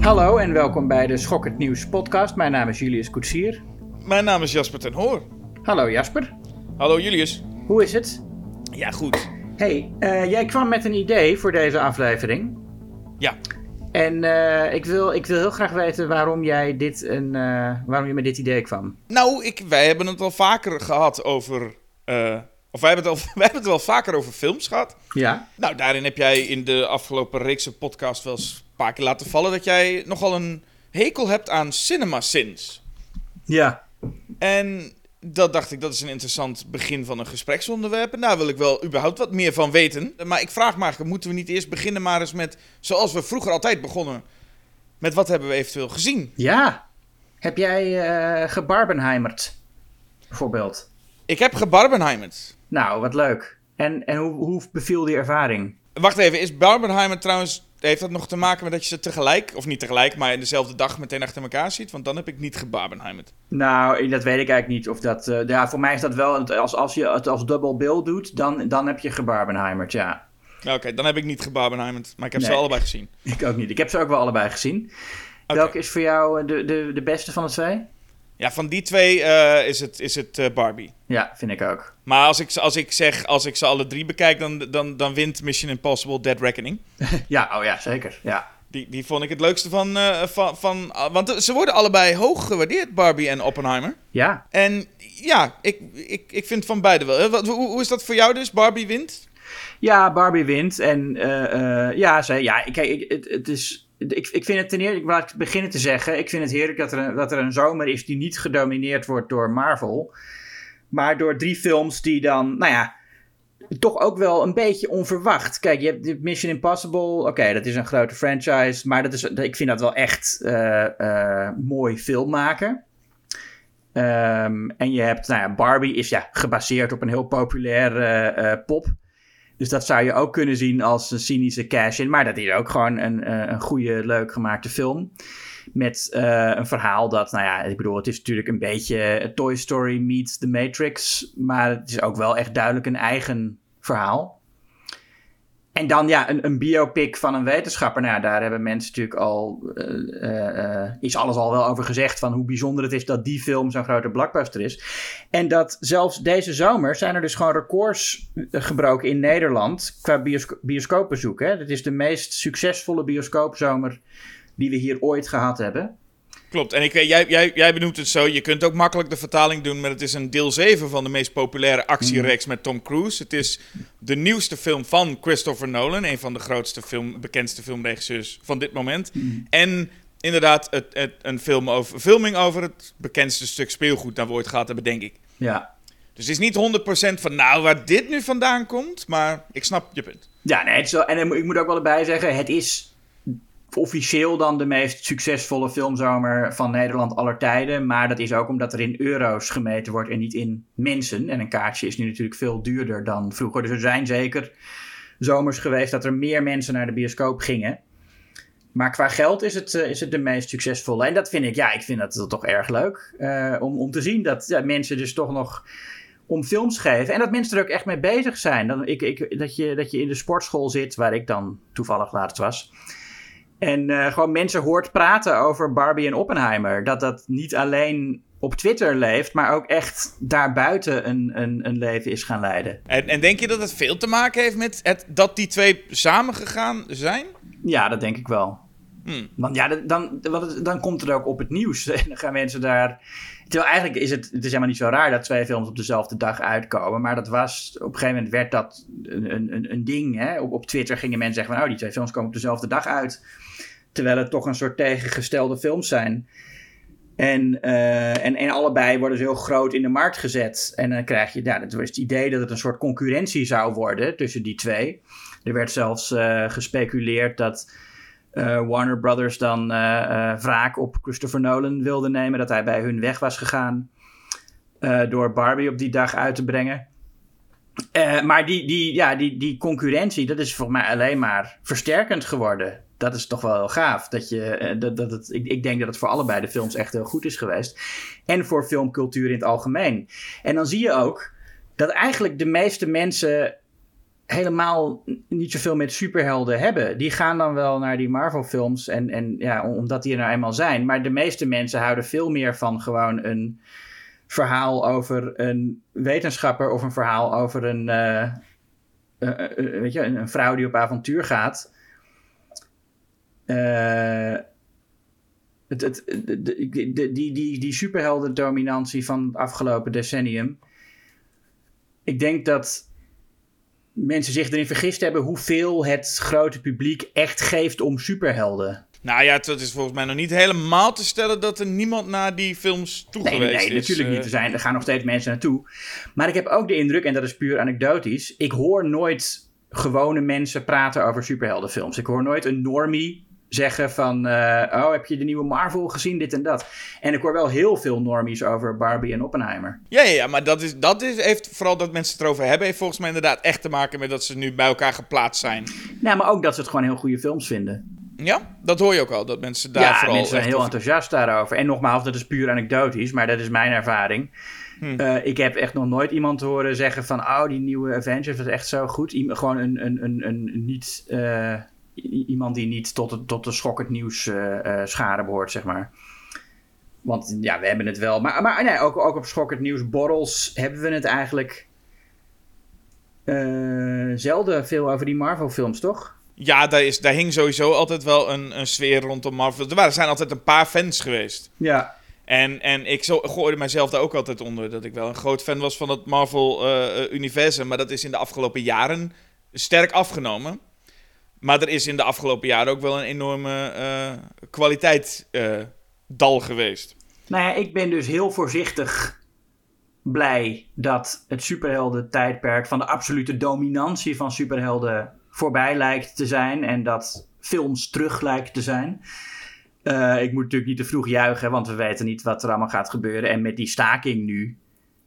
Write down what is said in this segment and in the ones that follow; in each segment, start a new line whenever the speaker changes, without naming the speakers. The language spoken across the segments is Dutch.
Hallo en welkom bij de Schokkend Nieuws podcast. Mijn naam is Julius Koetsier.
Mijn naam is Jasper ten Hoor.
Hallo Jasper.
Hallo Julius.
Hoe is het?
Ja, goed.
Hey, uh, jij kwam met een idee voor deze aflevering.
Ja.
En uh, ik, wil, ik wil heel graag weten waarom jij dit een, uh, waarom je met dit idee kwam.
Nou, ik, wij hebben het al vaker gehad over. Of wij hebben, het al, wij hebben het wel vaker over films gehad.
Ja.
Nou, daarin heb jij in de afgelopen reekse podcast wel eens een paar keer laten vallen dat jij nogal een hekel hebt aan cinema sins.
Ja.
En dat dacht ik, dat is een interessant begin van een gespreksonderwerp. En daar wil ik wel überhaupt wat meer van weten. Maar ik vraag maar, moeten we niet eerst beginnen maar eens met, zoals we vroeger altijd begonnen, met wat hebben we eventueel gezien?
Ja. Heb jij uh, gebarbenheimerd, bijvoorbeeld?
Ik heb gebarbenheimerd.
Nou, wat leuk. En, en hoe, hoe beviel die ervaring?
Wacht even, is Barbenheimer trouwens heeft dat nog te maken met dat je ze tegelijk, of niet tegelijk, maar in dezelfde dag meteen achter elkaar ziet? Want dan heb ik niet gebarbenheimerd.
Nou, dat weet ik eigenlijk niet. Of dat, uh, ja, voor mij is dat wel, als, als je het als double bill doet, dan, dan heb je gebarbenheimerd, ja.
Oké, dan heb ik niet gebarbenheimerd, maar ik heb nee, ze allebei gezien.
Ik ook niet. Ik heb ze ook wel allebei gezien. Okay. Welke is voor jou de, de, de beste van de twee?
Ja, van die twee uh, is het, is het uh, Barbie.
Ja, vind ik ook.
Maar als ik, als ik zeg, als ik ze alle drie bekijk, dan, dan, dan wint Mission Impossible Dead Reckoning.
ja, oh ja, zeker. Ja.
Die, die vond ik het leukste van, uh, van, van... Want ze worden allebei hoog gewaardeerd, Barbie en Oppenheimer.
Ja.
En ja, ik, ik, ik vind van beide wel. Wat, hoe, hoe is dat voor jou dus? Barbie wint?
Ja, Barbie wint. En ja, ze, ja, kijk, het, het is ik, ik vind het ten eerste, ik laat beginnen te zeggen, ik vind het heerlijk dat er, een, dat er een zomer is die niet gedomineerd wordt door Marvel. Maar door drie films die dan, nou ja, toch ook wel een beetje onverwacht. Kijk, je hebt Mission Impossible, oké, dat is een grote franchise, maar dat is, ik vind dat wel echt uh, uh, mooi film maken. Um, en je hebt, nou ja, Barbie is ja gebaseerd op een heel populaire uh, pop. Dus dat zou je ook kunnen zien als een cynische cash-in. Maar dat is ook gewoon een, een goede, leuk gemaakte film. Met uh, een verhaal dat, nou ja, ik bedoel, het is natuurlijk een beetje Toy Story meets The Matrix. Maar het is ook wel echt duidelijk een eigen verhaal. En dan ja, een, een biopic van een wetenschapper. Nou, daar hebben mensen natuurlijk al. Uh, is alles al wel over gezegd. Van hoe bijzonder het is dat die film zo'n grote blockbuster is. En dat zelfs deze zomer zijn er dus gewoon records gebroken in Nederland. Qua biosco bioscoopbezoek. Dat is de meest succesvolle bioscoopzomer die we hier ooit gehad hebben.
Klopt, en ik weet, jij, jij, jij benoemt het zo. Je kunt ook makkelijk de vertaling doen, maar het is een deel 7 van de meest populaire actiereeks met Tom Cruise. Het is de nieuwste film van Christopher Nolan, een van de grootste film, bekendste filmregisseurs van dit moment.
Mm.
En inderdaad, het, het, een film over, filming over het bekendste stuk speelgoed dat we ooit gehad hebben, denk ik.
Ja.
Dus het is niet 100% van nou waar dit nu vandaan komt, maar ik snap je punt.
Ja, nee, het is wel, en ik moet ook wel erbij zeggen, het is officieel dan de meest succesvolle filmzomer van Nederland aller tijden. Maar dat is ook omdat er in euro's gemeten wordt en niet in mensen. En een kaartje is nu natuurlijk veel duurder dan vroeger. Dus er zijn zeker zomers geweest dat er meer mensen naar de bioscoop gingen. Maar qua geld is het, uh, is het de meest succesvolle. En dat vind ik, ja, ik vind dat toch erg leuk. Uh, om, om te zien dat ja, mensen dus toch nog om films geven. En dat mensen er ook echt mee bezig zijn. Ik, ik, dat, je, dat je in de sportschool zit, waar ik dan toevallig laatst was. En uh, gewoon mensen hoort praten over Barbie en Oppenheimer. Dat dat niet alleen op Twitter leeft, maar ook echt daarbuiten een, een, een leven is gaan leiden.
En, en denk je dat het veel te maken heeft met het, dat die twee samengegaan zijn?
Ja, dat denk ik wel.
Hmm.
Want ja, dan, dan, komt het ook op het nieuws. En dan gaan mensen daar. Terwijl eigenlijk is het, het is helemaal niet zo raar dat twee films op dezelfde dag uitkomen. Maar dat was, op een gegeven moment werd dat een, een, een ding. Hè? Op, op Twitter gingen mensen zeggen van, oh, die twee films komen op dezelfde dag uit. Terwijl het toch een soort tegengestelde films zijn. En, uh, en, en allebei worden ze heel groot in de markt gezet. En dan krijg je, ja, het was het idee dat het een soort concurrentie zou worden tussen die twee. Er werd zelfs uh, gespeculeerd dat uh, Warner Brothers dan wraak op Christopher Nolan wilde nemen. Dat hij bij hun weg was gegaan door Barbie op die dag uit te brengen. maar die, die, ja, die, die concurrentie, dat is volgens mij alleen maar versterkend geworden dat is toch wel heel gaaf. Dat je, dat, dat ik, ik denk dat het voor allebei de films echt heel goed is geweest. En voor filmcultuur in het algemeen. En dan zie je ook dat eigenlijk de meeste mensen helemaal niet zoveel met superhelden hebben. Die gaan dan wel naar die Marvel-films, en, en ja, omdat die er nou eenmaal zijn. Maar de meeste mensen houden veel meer van gewoon een verhaal over een wetenschapper of een verhaal over een, uh, uh, weet je, een, een, vrouw die op avontuur gaat. Het, het, de, de, die, die, die superhelden-dominantie van het afgelopen decennium. Ik denk dat mensen zich erin vergist hebben hoeveel het grote publiek echt geeft om superhelden.
Nou ja, het is volgens mij nog niet helemaal te stellen dat er niemand naar die films toe
nee,
geweest
nee,
is.
Nee, natuurlijk niet.
Eh.
Er, zijn, er gaan nog steeds mensen naartoe. Maar ik heb ook de indruk, en dat is puur anekdotisch, ik hoor nooit gewone mensen praten over superheldenfilms. Ik hoor nooit een normie zeggen van, uh, oh, heb je de nieuwe Marvel gezien, dit en dat. En ik hoor wel heel veel normies over Barbie en Oppenheimer.
Ja, ja, ja maar dat, is, dat is, heeft vooral dat mensen het erover hebben, heeft volgens mij inderdaad echt te maken met dat ze nu bij elkaar geplaatst zijn.
Nou, maar ook dat ze het gewoon heel goede films vinden.
Ja, dat hoor je ook al, dat mensen daar
ja,
vooral...
mensen zijn heel
over...
enthousiast daarover. En nogmaals, dat is puur anekdotisch, maar dat is mijn ervaring. Hm. Uh, ik heb echt nog nooit iemand horen zeggen van... oh, die nieuwe Avengers was echt zo goed. I gewoon een, een, een, een niet... Uh, iemand die niet tot, het, tot de schokkend nieuws uh, schade behoort, zeg maar. Want ja, we hebben het wel. Maar, maar nee, ook, ook op schokkend nieuws borrels hebben we het eigenlijk uh, zelden veel over die Marvel-films, toch?
Ja, daar, is, daar hing sowieso altijd wel een, een sfeer rondom Marvel. Er waren, zijn altijd een paar fans geweest.
Ja.
En, en ik zo, gooide mijzelf daar ook altijd onder. Dat ik wel een groot fan was van het Marvel-universum. maar dat is in de afgelopen jaren sterk afgenomen. Maar er is in de afgelopen jaren ook wel een enorme uh, kwaliteit uh, dal geweest.
Nou ja, ik ben dus heel voorzichtig blij dat het superhelden tijdperk van de absolute dominantie van superhelden voorbij lijkt te zijn. En dat films terug lijkt te zijn. Uh, ik moet natuurlijk niet te vroeg juichen, want we weten niet wat er allemaal gaat gebeuren. En met die staking nu,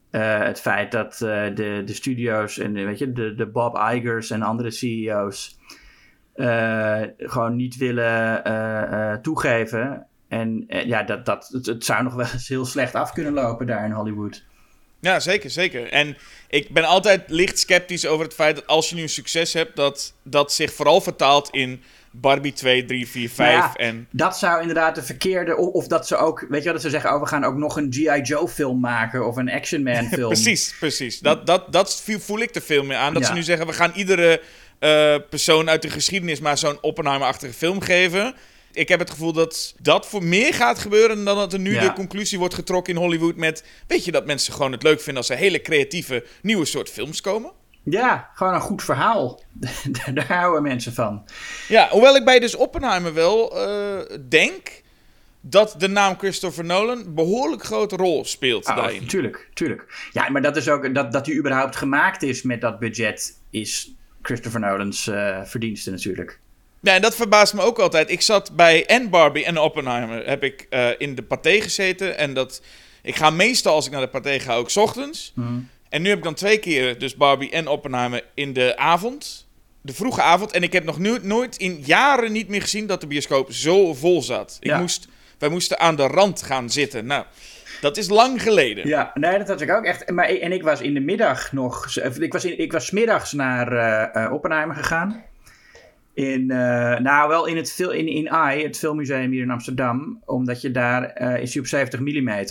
het feit dat de, de studio's en weet je, de, de Bob Igers en andere CEO's gewoon niet willen toegeven. En ja, dat, dat, het, het zou nog wel eens heel slecht af kunnen lopen daar in Hollywood.
Ja, zeker, zeker. En ik ben altijd licht sceptisch over het feit dat als je nu een succes hebt, dat dat zich vooral vertaalt in Barbie 2, 3, 4, 5.
Nou ja,
en...
Dat zou inderdaad de verkeerde. Of, of, dat ze ook. Weet je wat dat ze zeggen? Oh, we gaan ook nog een G.I. Joe film maken. Of een Action Man film.
precies, precies. Dat, dat, dat voel ik er veel meer aan. Dat
Ja.
ze nu zeggen: we gaan iedere eh, persoon uit de geschiedenis maar zo'n Oppenheimer-achtige film geven. Ik heb het gevoel dat dat voor meer gaat gebeuren dan dat er nu
Ja.
de conclusie wordt getrokken in Hollywood met... Weet je dat mensen gewoon het leuk vinden als er hele creatieve nieuwe soort films komen?
Ja, gewoon een goed verhaal. Daar- houden mensen van.
Ja, hoewel ik bij dus Oppenheimer wel eh, denk dat de naam Christopher Nolan een behoorlijk grote rol speelt
Oh,
daarin.
tuurlijk, tuurlijk. Ja, maar dat is ook. Dat, dat hij überhaupt gemaakt is met dat budget. Is Christopher Nolan's eh, verdienste natuurlijk.
Ja, en dat verbaast me ook altijd. Ik zat bij en Barbie en Oppenheimer heb ik eh, in de paté gezeten. En dat, ik ga meestal als ik naar de paté ga ook 's ochtends. En nu heb ik dan twee keer dus Barbie en Oppenheimer in de avond. De vroege avond. En ik heb nog nu, nooit in jaren niet meer gezien dat de bioscoop zo vol zat. Ik
Ja.
moest, wij moesten aan de rand gaan zitten. Nou, dat is lang geleden.
Ja, nee, dat had ik ook echt. Maar, en ik was in de middag nog. Ik was, in, ik was middags naar eh, Oppenheimer gegaan. In, eh, nou, wel in het in, in AI, het filmmuseum hier in Amsterdam. Omdat je daar eh, is op 70 mm.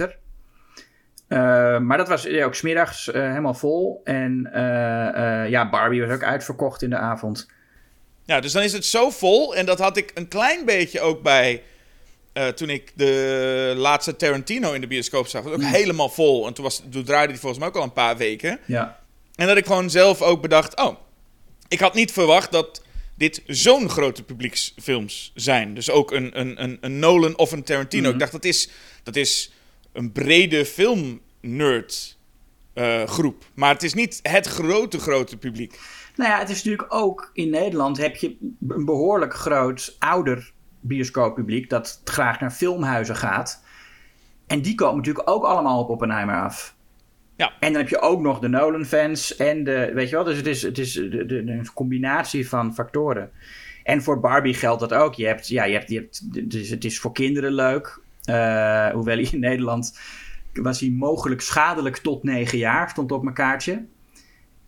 maar dat was ja, ook smiddags helemaal vol. En ja, Barbie was ook uitverkocht in de avond.
Ja, dus dan is het zo vol. En dat had ik een klein beetje ook bij. Eh, toen ik de laatste Tarantino in de bioscoop zag. Was ook helemaal vol. En toen, was, toen draaide die volgens mij ook al een paar weken.
Ja,
En dat ik gewoon zelf ook bedacht. Oh, ik had niet verwacht dat dit zo'n grote publieksfilms zijn. Dus ook een, een, een, een Nolan of een Tarantino.
Mhm.
Ik dacht dat is, dat is een brede filmnerd eh groep. Maar het is niet het grote, grote publiek.
Nou ja, het is natuurlijk ook in Nederland heb je een behoorlijk groot ouder bioscooppubliek dat graag naar filmhuizen gaat. En die komen natuurlijk ook allemaal op Oppenheimer af.
Ja.
En dan heb je ook nog de Nolan-fans en de, weet je wel, dus het is, het is de, de, een combinatie van factoren. En voor Barbie geldt dat ook. Je hebt, ja, je hebt, je hebt, dus het is voor kinderen leuk. Eh, hoewel in Nederland was hij mogelijk schadelijk tot 9 jaar, stond op mijn kaartje.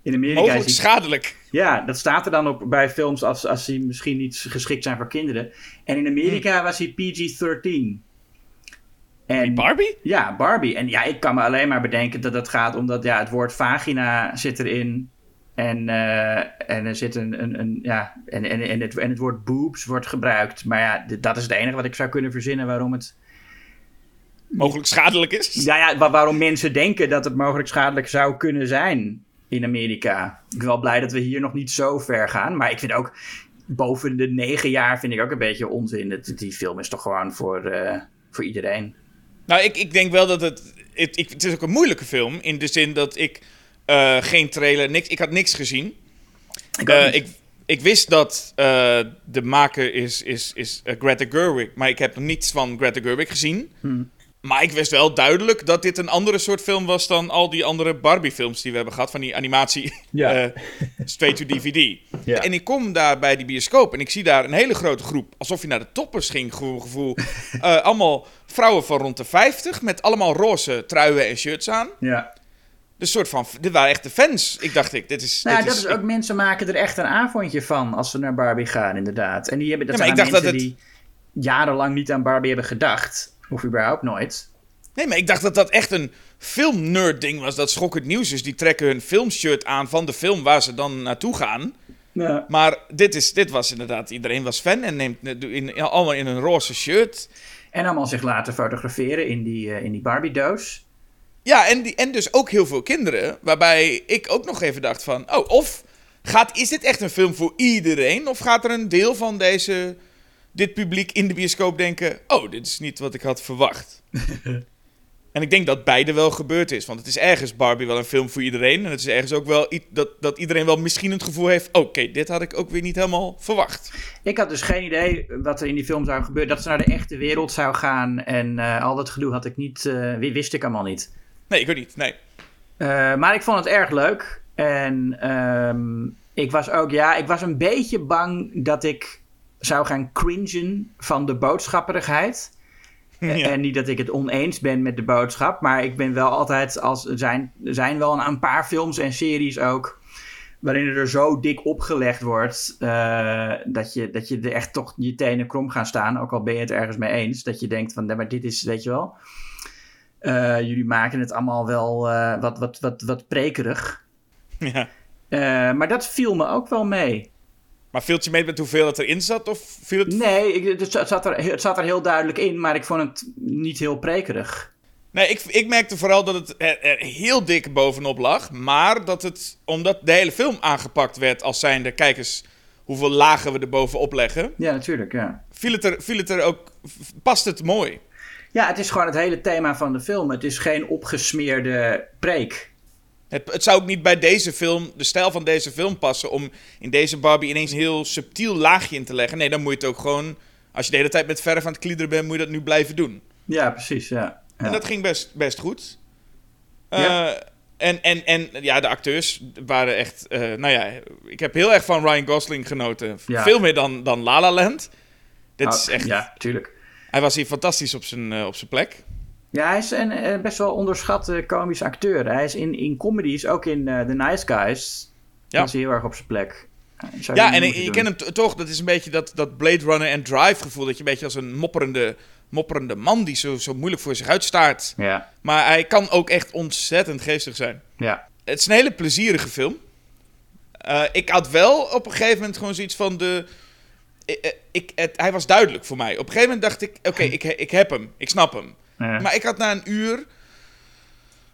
In Amerika
Mogelijk
is die-
schadelijk.
Ja, dat staat er dan op bij films als, als die misschien niet geschikt zijn voor kinderen. En in Amerika was hij PG-13. En
Barbie?
ja, Barbie. En ja, ik kan me alleen maar bedenken dat het gaat omdat ja, het woord vagina zit erin. En, eh, en er zit een, een, een ja, en, en, en, het, en het woord boobs wordt gebruikt. Maar ja, dat is het enige wat ik zou kunnen verzinnen waarom het.
Mogelijk schadelijk is.
Ja, ja, wa- waarom mensen denken dat het mogelijk schadelijk zou kunnen zijn in Amerika. Ik ben wel blij dat we hier nog niet zo ver gaan. Maar ik vind ook boven de negen jaar vind ik ook een beetje onzin. Het, die film is toch gewoon voor, eh, voor iedereen.
Nou, ik, ik denk wel dat het, het... ik- Het is ook een moeilijke film. In de zin dat ik eh, geen trailer... Niks, ik had niks gezien.
Ik,
Eh, ik, ik wist dat de maker is, is, is Greta Gerwig. Maar ik heb nog niets van Greta Gerwig gezien.
Hmm.
Maar ik wist wel duidelijk dat dit een andere soort film was dan al die andere Barbie-films die we hebben gehad. Van die animatie
Ja.
eh, straight to DVD.
Ja.
En ik kom daar bij die bioscoop en ik zie daar een hele grote groep. Alsof je naar de toppers ging, gevoel. gevoel. Eh, allemaal vrouwen van rond de 50 met allemaal roze truien en shirts aan.
ja.
Dus soort van, dit waren echt de fans. Ik dacht, ik, dit is...
Nou,
dit
dat is ook mensen maken er echt een avondje van als ze naar Barbie gaan, inderdaad. En die hebben dat
Ja, maar ik
dan
dacht
mensen
dat
die jarenlang niet aan Barbie hebben gedacht. Of überhaupt nooit.
Nee, maar ik dacht dat dat echt een filmnerd ding was. Dat schokkend nieuws is. Die trekken hun filmshirt aan van de film waar ze dan naartoe gaan.
Ja.
Maar dit, is, dit was inderdaad, iedereen was fan en neemt in, in- allemaal in een roze shirt.
En allemaal zich laten fotograferen in die, eh, in die Barbie-doos.
Ja, en, die, en dus ook heel veel kinderen. Waarbij ik ook nog even dacht van, oh, of gaat, is dit echt een film voor iedereen? Of gaat er een deel van deze, dit publiek in de bioscoop denken, oh, dit is niet wat ik had verwacht. en ik denk dat beide wel gebeurd is. Want het is ergens Barbie wel een film voor iedereen. En het is ergens ook wel dat, dat iedereen wel misschien het gevoel heeft, oké, dit had ik ook weer niet helemaal verwacht.
Ik had dus geen idee wat er in die film zou gebeuren. Dat ze naar de echte wereld zou gaan. En eh, al dat gedoe had ik niet, eh, wi- wist ik allemaal niet.
Nee, ik weet niet, nee.
Eh, maar ik vond het erg leuk. En ehm, ik was ook, ja, ik was een beetje bang dat ik zou gaan cringen van de boodschapperigheid.
Ja.
En niet dat ik het oneens ben met de boodschap, maar ik ben wel altijd als er zijn, er zijn wel een, een paar films en series ook waarin er zo dik opgelegd wordt eh, dat, je, dat je er echt toch je tenen krom gaan staan, ook al ben je het ergens mee eens, dat je denkt van, nee, maar dit is, weet je wel, eh, jullie maken het allemaal wel eh, wat, wat, wat, wat prekerig.
ja.
Maar dat viel me ook wel mee.
Maar viel het je mee met hoeveel het erin zat? Of viel het...
Nee, ik, het, zat er, het zat er heel duidelijk in, maar ik vond het niet heel prekerig.
Nee, ik, ik merkte vooral dat het er, er heel dik bovenop lag. Maar dat het, omdat de hele film aangepakt werd als zijnde... Kijk eens hoeveel lagen we er bovenop leggen.
Ja, natuurlijk, ja.
Viel het er, viel het er ook... Past het mooi.
Ja, het is gewoon het hele thema van de film. Het is geen opgesmeerde preek.
Het, het zou ook niet bij deze film, de stijl van deze film passen... om in deze Barbie ineens een heel subtiel laagje in te leggen. Nee, dan moet je het ook gewoon... Als je de hele tijd met verf aan het kliederen bent, moet je dat nu blijven doen.
Ja, precies, ja. ja.
En dat ging best, best goed.
Ja.
Eh, en, en, en ja, de acteurs waren echt... eh, nou ja, ik heb heel erg van Ryan Gosling genoten.
Ja.
Veel meer dan, dan La La Land. Dit
Oh,
is echt...
Ja, tuurlijk.
Hij was hier fantastisch op zijn, eh, op zijn plek.
Ja, hij is een eh, best wel onderschatte komisch acteur. Hij is in, in comedies, ook in eh, The Nice Guys,
Ja.
hij heel erg op zijn plek. Eh, zou
Ja, en je
doen.
ken hem toch. Dat is een beetje dat, dat Blade Runner en Drive gevoel. Dat je een beetje als een mopperende, mopperende man die zo, zo moeilijk voor zich uitstaart.
Ja,
Maar hij kan ook echt ontzettend geestig zijn.
ja.
Het is een hele plezierige film. Eh, ik had wel op een gegeven moment gewoon zoiets van de. Ik, eh, ik, het, hij was duidelijk voor mij. Op een gegeven moment dacht ik: oké, ik, ik heb hem, ik snap hem.
Ja.
Maar ik had na een uur.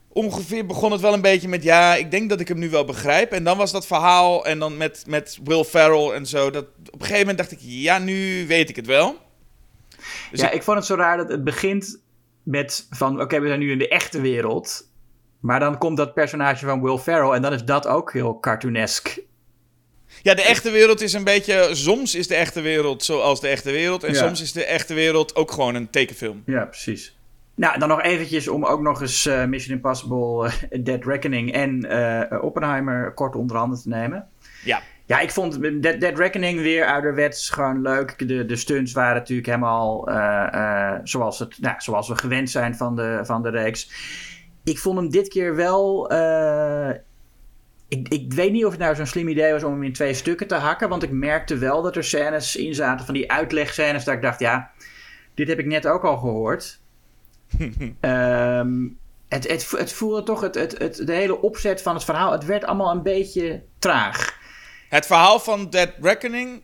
Ongeveer begon het wel een beetje met: ja, ik denk dat ik hem nu wel begrijp. En dan was dat verhaal. En dan met, met Will Ferrell en zo. Dat, op een gegeven moment dacht ik: ja, nu weet ik het wel. Dus
ja,
ik-
ik vond het zo raar dat het begint met van... Oké, we zijn nu in de echte wereld. Maar dan komt dat personage van Will Ferrell... en dan is dat ook heel cartoonesk.
Ja, de echte wereld is een beetje. Soms is de echte wereld zoals de echte wereld. En
Ja.
soms is de echte wereld ook gewoon een tekenfilm.
Ja, precies. Nou, dan nog eventjes om ook nog eens eh, Mission Impossible, eh, Dead Reckoning en eh, Oppenheimer kort onder handen te nemen.
Ja.
Ja, ik vond Dead, Dead Reckoning weer ouderwets gewoon leuk. De, de stunts waren natuurlijk helemaal zoals, het, nou, zoals we gewend zijn van de, van de reeks. Ik vond hem dit keer wel... ik, ik weet niet of het nou zo'n slim idee was om hem in twee stukken te hakken. Want ik merkte wel dat er scènes in zaten van die uitlegscènes. Dat ik dacht, ja, dit heb ik net ook al gehoord. Um, het, het, het voelde toch, het, het, het, de hele opzet van het verhaal, het werd allemaal een beetje traag.
Het verhaal van Dead Reckoning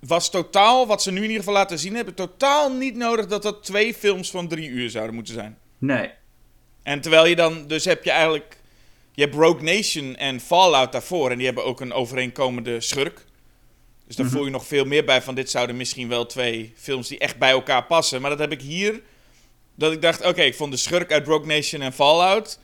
was totaal, wat ze nu in ieder geval laten zien hebben, totaal niet nodig dat dat twee films van drie uur zouden moeten zijn.
Nee.
En terwijl je dan, dus heb je eigenlijk, je hebt Rogue Nation en Fallout daarvoor en die hebben ook een overeenkomende schurk. Dus daar mhm. voel je nog veel meer bij van dit zouden misschien wel twee films die echt bij elkaar passen. Maar dat heb ik hier dat ik dacht, oké, ik vond de schurk uit Rogue Nation en Fallout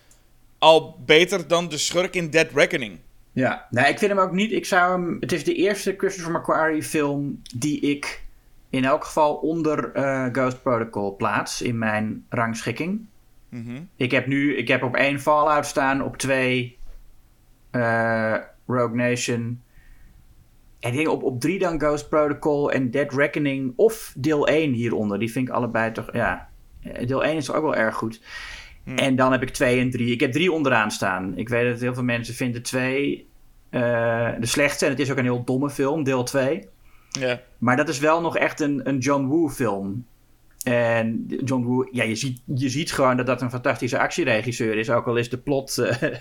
al beter dan de schurk in Dead Reckoning.
Ja, nee, ik vind hem ook niet. Ik zou hem. Het is de eerste Christopher McQuarrie film die ik in elk geval onder uh, Ghost Protocol plaats in mijn rangschikking. Mhm. Ik heb nu, ik heb op één Fallout staan, op twee uh, Rogue Nation. En ik denk op, op drie dan Ghost Protocol en Dead Reckoning of deel 1 hieronder. Die vind ik allebei toch, ja. Eh, deel 1 is ook wel erg goed. Hmm. En dan heb ik 2 en 3. Ik heb 3 onderaan staan. Ik weet dat heel veel mensen vinden 2 uh, eh, de slechtste. En het is ook een heel domme film, deel 2.
Ja.
Maar dat is wel nog echt een, een John Woo film. En John Woo, ja, je ziet, je ziet gewoon dat dat een fantastische actieregisseur is. Ook al is de plot uh,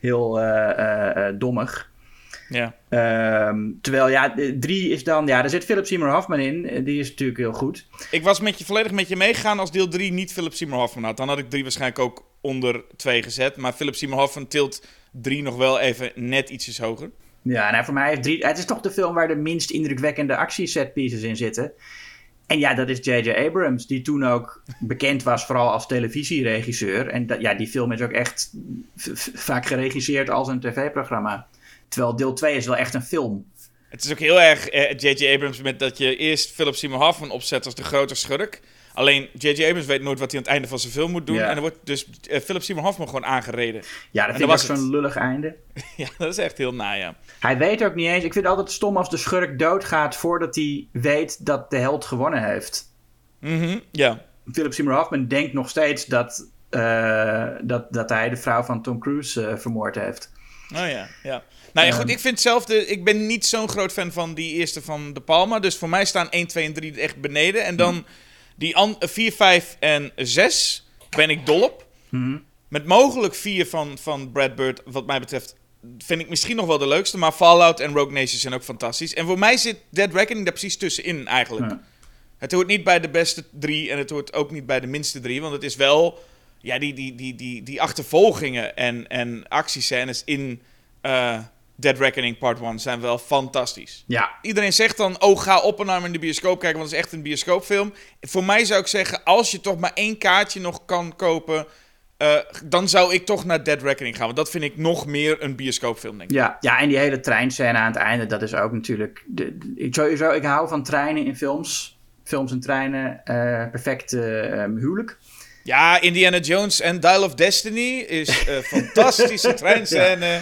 heel uh, dommig.
Ja.
Um, terwijl ja, drie is dan, ja, daar zit Philip Seymour Hoffman in. Eh, die is natuurlijk heel goed.
Ik was met je, volledig met je meegegaan als deel 3 niet Philip Seymour Hoffman had. Dan had ik drie waarschijnlijk ook onder 2 gezet. Maar Philip Seymour Hoffman tilt 3 nog wel even net ietsjes hoger.
Ja, nou voor mij is drie. Het is toch de film waar de minst indrukwekkende actiesetpieces in zitten. En ja, dat is J.J. Abrams, die toen ook bekend was vooral als televisieregisseur. En dat, ja, die film is ook echt vaak geregisseerd als een tv-programma. Terwijl deel 2 is wel echt een film.
Het is ook heel erg J.J. Eh, Abrams met dat je eerst Philip Seymour Hoffman opzet als de grote schurk. Alleen J.J. Abrams weet nooit wat hij aan het einde van zijn film moet doen. En dan wordt dus uh, Philip Seymour Hoffman gewoon aangereden.
Ja, dat vind ik zo'n lullig einde.
ja, dat is echt heel na, ja.
Hij weet ook niet eens... Ik vind het altijd stom als de schurk doodgaat voordat hij weet dat de held gewonnen heeft.
Mhm, ja.
Philip Seymour Hoffman denkt nog steeds dat, uh, dat, dat hij de vrouw van Tom Cruise uh, vermoord heeft.
Oh ja, ja. Nou ja, goed, ehm. ik vind zelf de, ik ben niet zo'n groot fan van die eerste van De Palma. Dus voor mij staan 1, 2 en 3 echt beneden. En dan die 4, 5 en 6 ben ik dol op.
Mhm.
Met mogelijk 4 van, van Brad Bird, wat mij betreft, vind ik misschien nog wel de leukste. Maar Fallout en Rogue Nation zijn ook fantastisch. En voor mij zit Dead Reckoning daar precies tussenin eigenlijk. Het hoort niet bij de beste drie en het hoort ook niet bij de minste drie. Want het is wel, ja, die, die, die, die, die achtervolgingen en, en actiescènes in... Uh, Dead Reckoning Part 1 zijn wel fantastisch.
Ja.
Iedereen zegt dan, oh ga Oppenheimer in de bioscoop kijken, want het is echt een bioscoopfilm. Voor mij zou ik zeggen, als je toch maar één kaartje nog kan kopen... Uh, dan zou ik toch naar Dead Reckoning gaan. Want dat vind ik nog meer een bioscoopfilm, denk ik.
Ja, ja en die hele treinscène aan het einde, dat is ook natuurlijk... De, ik, sowieso, ik hou van treinen in films. Films en treinen, uh, perfect uh, huwelijk.
Ja, Indiana Jones en Dial of Destiny is een fantastische treinscène. Ja.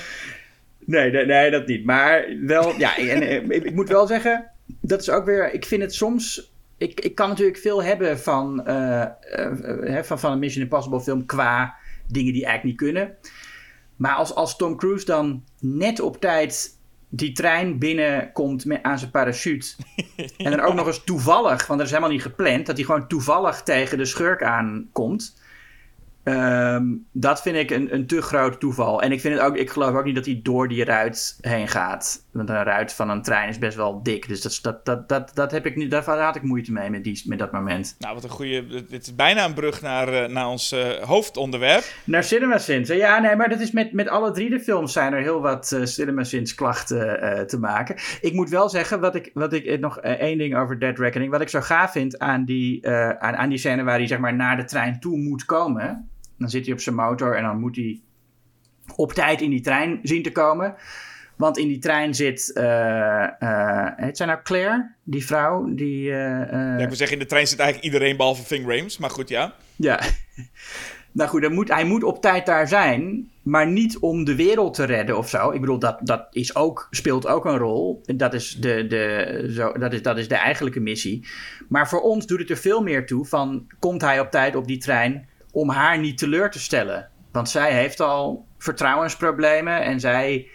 Nee, nee, nee, dat niet. Maar wel, ja, en, eh, ik, moet wel zeggen, dat is ook weer, ik vind het soms, ik, ik kan natuurlijk veel hebben van, uh, uh, van, van een Mission Impossible film qua dingen die eigenlijk niet kunnen. Maar als, als Tom Cruise dan net op tijd die trein binnenkomt met, aan zijn parachute. En dan ook nog eens toevallig, want dat is helemaal niet gepland, dat hij gewoon toevallig tegen de schurk aankomt. Um, dat vind ik een, een te groot toeval. En ik, vind het ook, ik geloof ook niet dat hij door die ruit heen gaat. Want een ruit van een trein is best wel dik. Dus dat, dat, dat, dat, dat heb ik niet, daar had ik moeite mee met, die, met dat moment.
Nou, wat een goede. Dit is bijna een brug naar, uh, naar ons uh, hoofdonderwerp.
Naar CinemaSins. Ja, nee, maar dat is met, met alle drie de films zijn er heel wat uh, CinemaSins klachten te maken. Ik moet wel zeggen, wat ik, wat ik nog één ding over Dead Reckoning. Wat ik zo gaaf vind aan die, aan, aan die scène waar hij zeg maar naar de trein toe moet komen. Dan zit hij op zijn motor en dan moet hij op tijd in die trein zien te komen. Want in die trein zit. Uh, uh, heet zij nou Claire, die vrouw? Die, uh,
ja, ik wil zeggen, in de trein zit eigenlijk iedereen behalve Ving Rames, maar goed, ja.
Ja. nou goed, moet, hij moet op tijd daar zijn, maar niet om de wereld te redden of zo. Ik bedoel, dat, dat is ook, speelt ook een rol. Dat is de, de, zo, dat, is, dat is de eigenlijke missie. Maar voor ons doet het er veel meer toe van, komt hij op tijd op die trein om haar niet teleur te stellen. Want zij heeft al vertrouwensproblemen en zij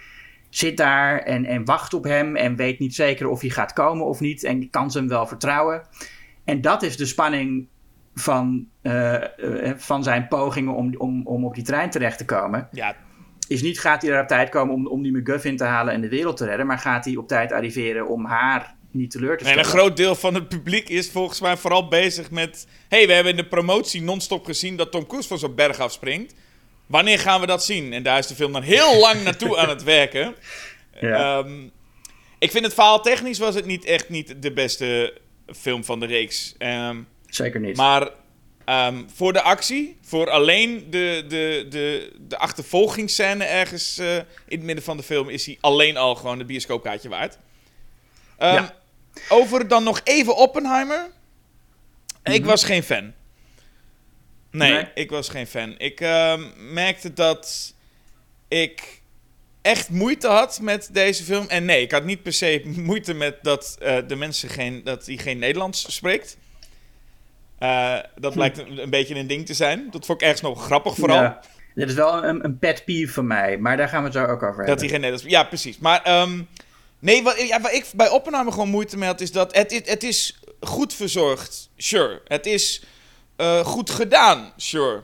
zit daar en, en wacht op hem en weet niet zeker of hij gaat komen of niet. En kan ze hem wel vertrouwen. En dat is de spanning van, eh, eh, van zijn pogingen om, om, om op die trein terecht te komen.
Ja.
Is niet gaat hij er op tijd komen om, om die McGuffin te halen en de wereld te redden, maar gaat hij op tijd arriveren om haar niet teleur te stellen.
En een groot deel van het publiek is volgens mij vooral bezig met... hey, we hebben in de promotie non-stop gezien dat Tom Cruise van zo'n berg afspringt. Wanneer gaan we dat zien? En daar is de film dan heel lang naartoe aan het werken.
Ja.
Ehm, ik vind het verhaal technisch was het niet echt niet de beste film van de reeks. Ehm,
Zeker niet.
maar ehm, voor de actie, voor alleen de, de, de, de achtervolgingsscène ergens eh, in het midden van de film, is hij alleen al gewoon de bioscoopkaartje waard.
Ja.
Over dan nog even Oppenheimer. Ik
Mhm.
was geen fan. Nee,
Nee?
ik was geen fan. Ik ehm, merkte dat ik echt moeite had met deze film. En nee, ik had niet per se moeite met dat eh, de mensen geen, dat hij geen Nederlands spreekt. Eh, dat blijkt een, een beetje een ding te zijn. Dat vond ik ergens nog grappig vooral.
Ja. Dit is wel een, een pet peeve van mij, maar daar gaan we het zo ook over hebben.
Dat hij geen Nederlands... Ja, precies. Maar ehm, nee, wat, ik bij Oppenheimer gewoon moeite mee had... is dat het, het, is goed verzorgd, sure. Het is eh, goed gedaan, sure.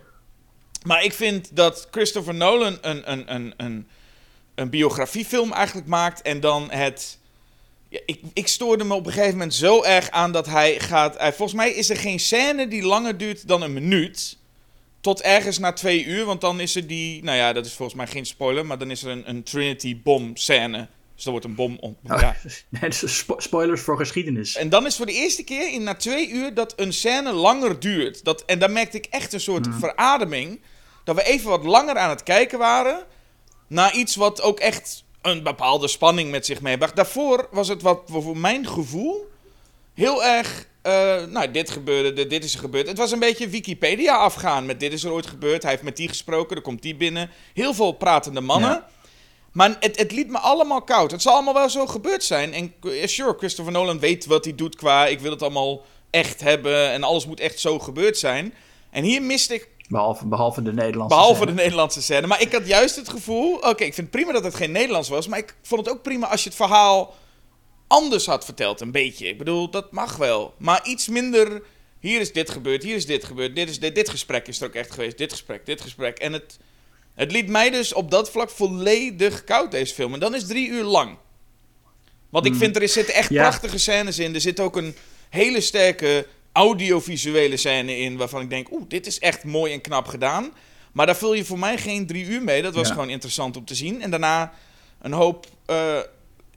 Maar ik vind dat Christopher Nolan een, een, een, een, een biografiefilm eigenlijk maakt... en dan het... Ja, ik, ik stoorde me op een gegeven moment zo erg aan dat hij gaat... hij- volgens mij is er geen scène die langer duurt dan een minuut... Tot ergens na twee uur, want dan is er die... Nou ja, dat is volgens mij geen spoiler, maar dan is er een, een Trinity-bom scène. Dus er wordt een bom... Om,
Oh,
ja.
nee, spo- spoilers voor geschiedenis.
En dan is voor de eerste keer in na twee uur dat een scène langer duurt. Dat, en dan merkte ik echt een soort verademing. Dat we even wat langer aan het kijken waren. Naar iets wat ook echt een bepaalde spanning met zich meebracht. Daarvoor was het wat voor mijn gevoel heel erg. eh, nou, dit gebeurde, dit, dit is er gebeurd. Het was een beetje Wikipedia afgaan met dit is er ooit gebeurd. Hij heeft met die gesproken, er komt die binnen. Heel veel pratende mannen.
Ja.
Maar het, het liet me allemaal koud. Het zal allemaal wel zo gebeurd zijn. En eh, sure, Christopher Nolan weet wat hij doet qua... ik wil het allemaal echt hebben en alles moet echt zo gebeurd zijn. En hier miste ik,
Behalve, behalve de Nederlandse
behalve de
scène.
Nederlandse scène... maar ik had juist het gevoel... oké, ik vind het prima dat het geen Nederlands was... maar ik vond het ook prima als je het verhaal anders had verteld, een beetje. Ik bedoel, dat mag wel. Maar iets minder... hier is dit gebeurd, hier is dit gebeurd... dit, is dit, dit gesprek is er ook echt geweest, dit gesprek, dit gesprek. En het... Het liet mij dus op dat vlak volledig koud, deze film. En dan is drie uur lang. Want ik vind er zitten echt
Hmm. Ja.
prachtige scènes in. Er zit ook een hele sterke audiovisuele scène in. Waarvan ik denk, oeh, dit is echt mooi en knap gedaan. Maar daar vul je voor mij geen drie uur mee. Dat was
Ja.
gewoon interessant om te zien. En daarna een hoop. eh,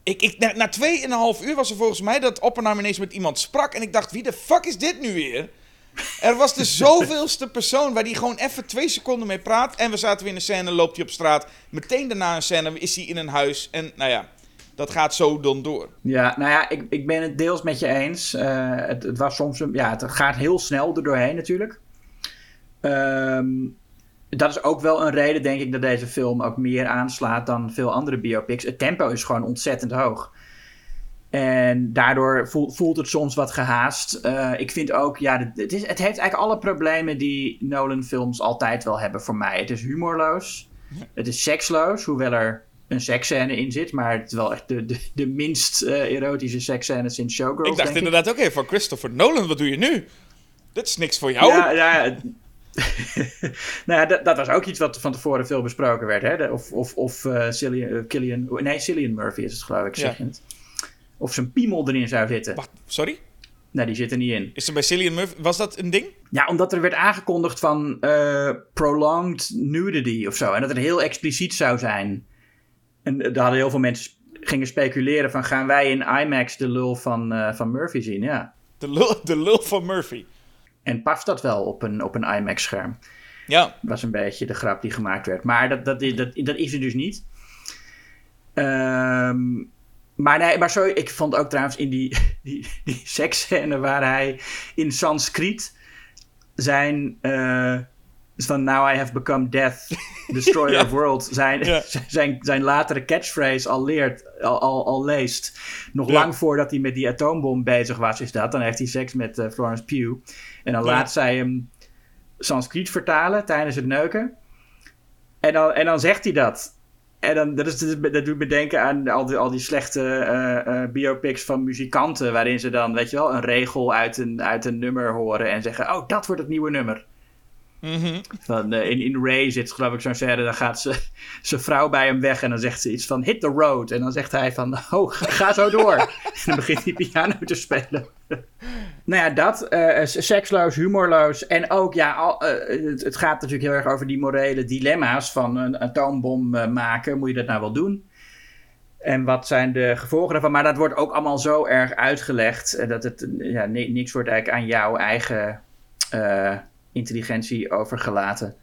ik, ik, na, na tweeënhalf uur was er volgens mij dat Oppenheimer ineens met iemand sprak. En ik dacht, wie de fuck is dit nu weer? Er was de zoveelste persoon waar die gewoon even twee seconden mee praat. En we zaten weer in een scène, loopt hij op straat. Meteen daarna een scène is hij in een huis. En nou ja, dat gaat zo dan door.
Ja, nou ja, ik, ik ben het deels met je eens. Eh, het, het was soms ja, het gaat heel snel er doorheen natuurlijk. Ehm, dat is ook wel een reden, denk ik, dat deze film ook meer aanslaat dan veel andere biopics. Het tempo is gewoon ontzettend hoog. En daardoor voelt, voelt het soms wat gehaast. Eh, ik vind ook, ja, het, is, het heeft eigenlijk alle problemen die Nolan-films altijd wel hebben voor mij. Het is humorloos. Het is seksloos, hoewel er een seksscène in zit. Maar het is wel echt de, de, de minst eh, erotische seksscène sinds Showgirls,
ik dacht inderdaad ook even van Christopher Nolan, wat doe je nu? Dit is niks voor jou.
Ja, ja, nou ja, dat, dat was ook iets wat van tevoren veel besproken werd. Hè? De- of of, of eh, Cillian, Killian, nee, Cillian Murphy is het geloof ik, zeg
Ja.
je het. Of zijn piemel erin zou zitten.
Wacht, sorry?
Nee, die zit er niet in.
Is er bij Cillian Murphy, was dat een ding?
Ja, omdat er werd aangekondigd van eh, prolonged nudity of zo. En dat het heel expliciet zou zijn. En eh, daar hadden heel veel mensen gingen speculeren van... gaan wij in IMAX de lul van, eh, van Murphy zien? Ja.
De lul, de lul van Murphy.
En past dat wel op een, op een IMAX-scherm?
Ja,
was een beetje de grap die gemaakt werd. Maar dat, dat, is- dat, dat is er dus niet. Ehm, maar nee, maar sorry, ik vond ook trouwens in die, die, die seksscène waar hij in Sanskriet zijn eh, van Now I have become death, destroyer
Ja.
of worlds, zijn,
Ja.
zijn, zijn latere catchphrase al leert, al, al, al leest. Nog
Ja.
lang voordat hij met die atoombom bezig was, is dat. Dan heeft hij seks met eh, Florence Pugh. En dan laat zij hem Sanskriet vertalen tijdens het neuken. En dan, en dan zegt hij dat. En dan, dat, is, dat doet me denken aan al die, al die slechte uh, biopics van muzikanten. Waarin ze dan, weet je wel, een regel uit een, uit een nummer horen. En zeggen: Oh, dat wordt het nieuwe nummer.
Mhm.
Van, in, in Ray zit geloof ik zo'n scène. Dan gaat ze, zijn vrouw bij hem weg. En dan zegt ze iets van: Hit the road. En dan zegt hij: van, Oh, ga zo door. en dan begint hij piano te spelen. nou ja, dat. seksloos, humorloos. En ook, ja, al, het, het, gaat natuurlijk heel erg over die morele dilemma's van een atoombom maken. Moet je dat nou wel doen? En wat zijn de gevolgen daarvan? Maar dat wordt ook allemaal zo erg uitgelegd. Dat het ja, niks wordt eigenlijk aan jouw eigen uh, intelligentie overgelaten.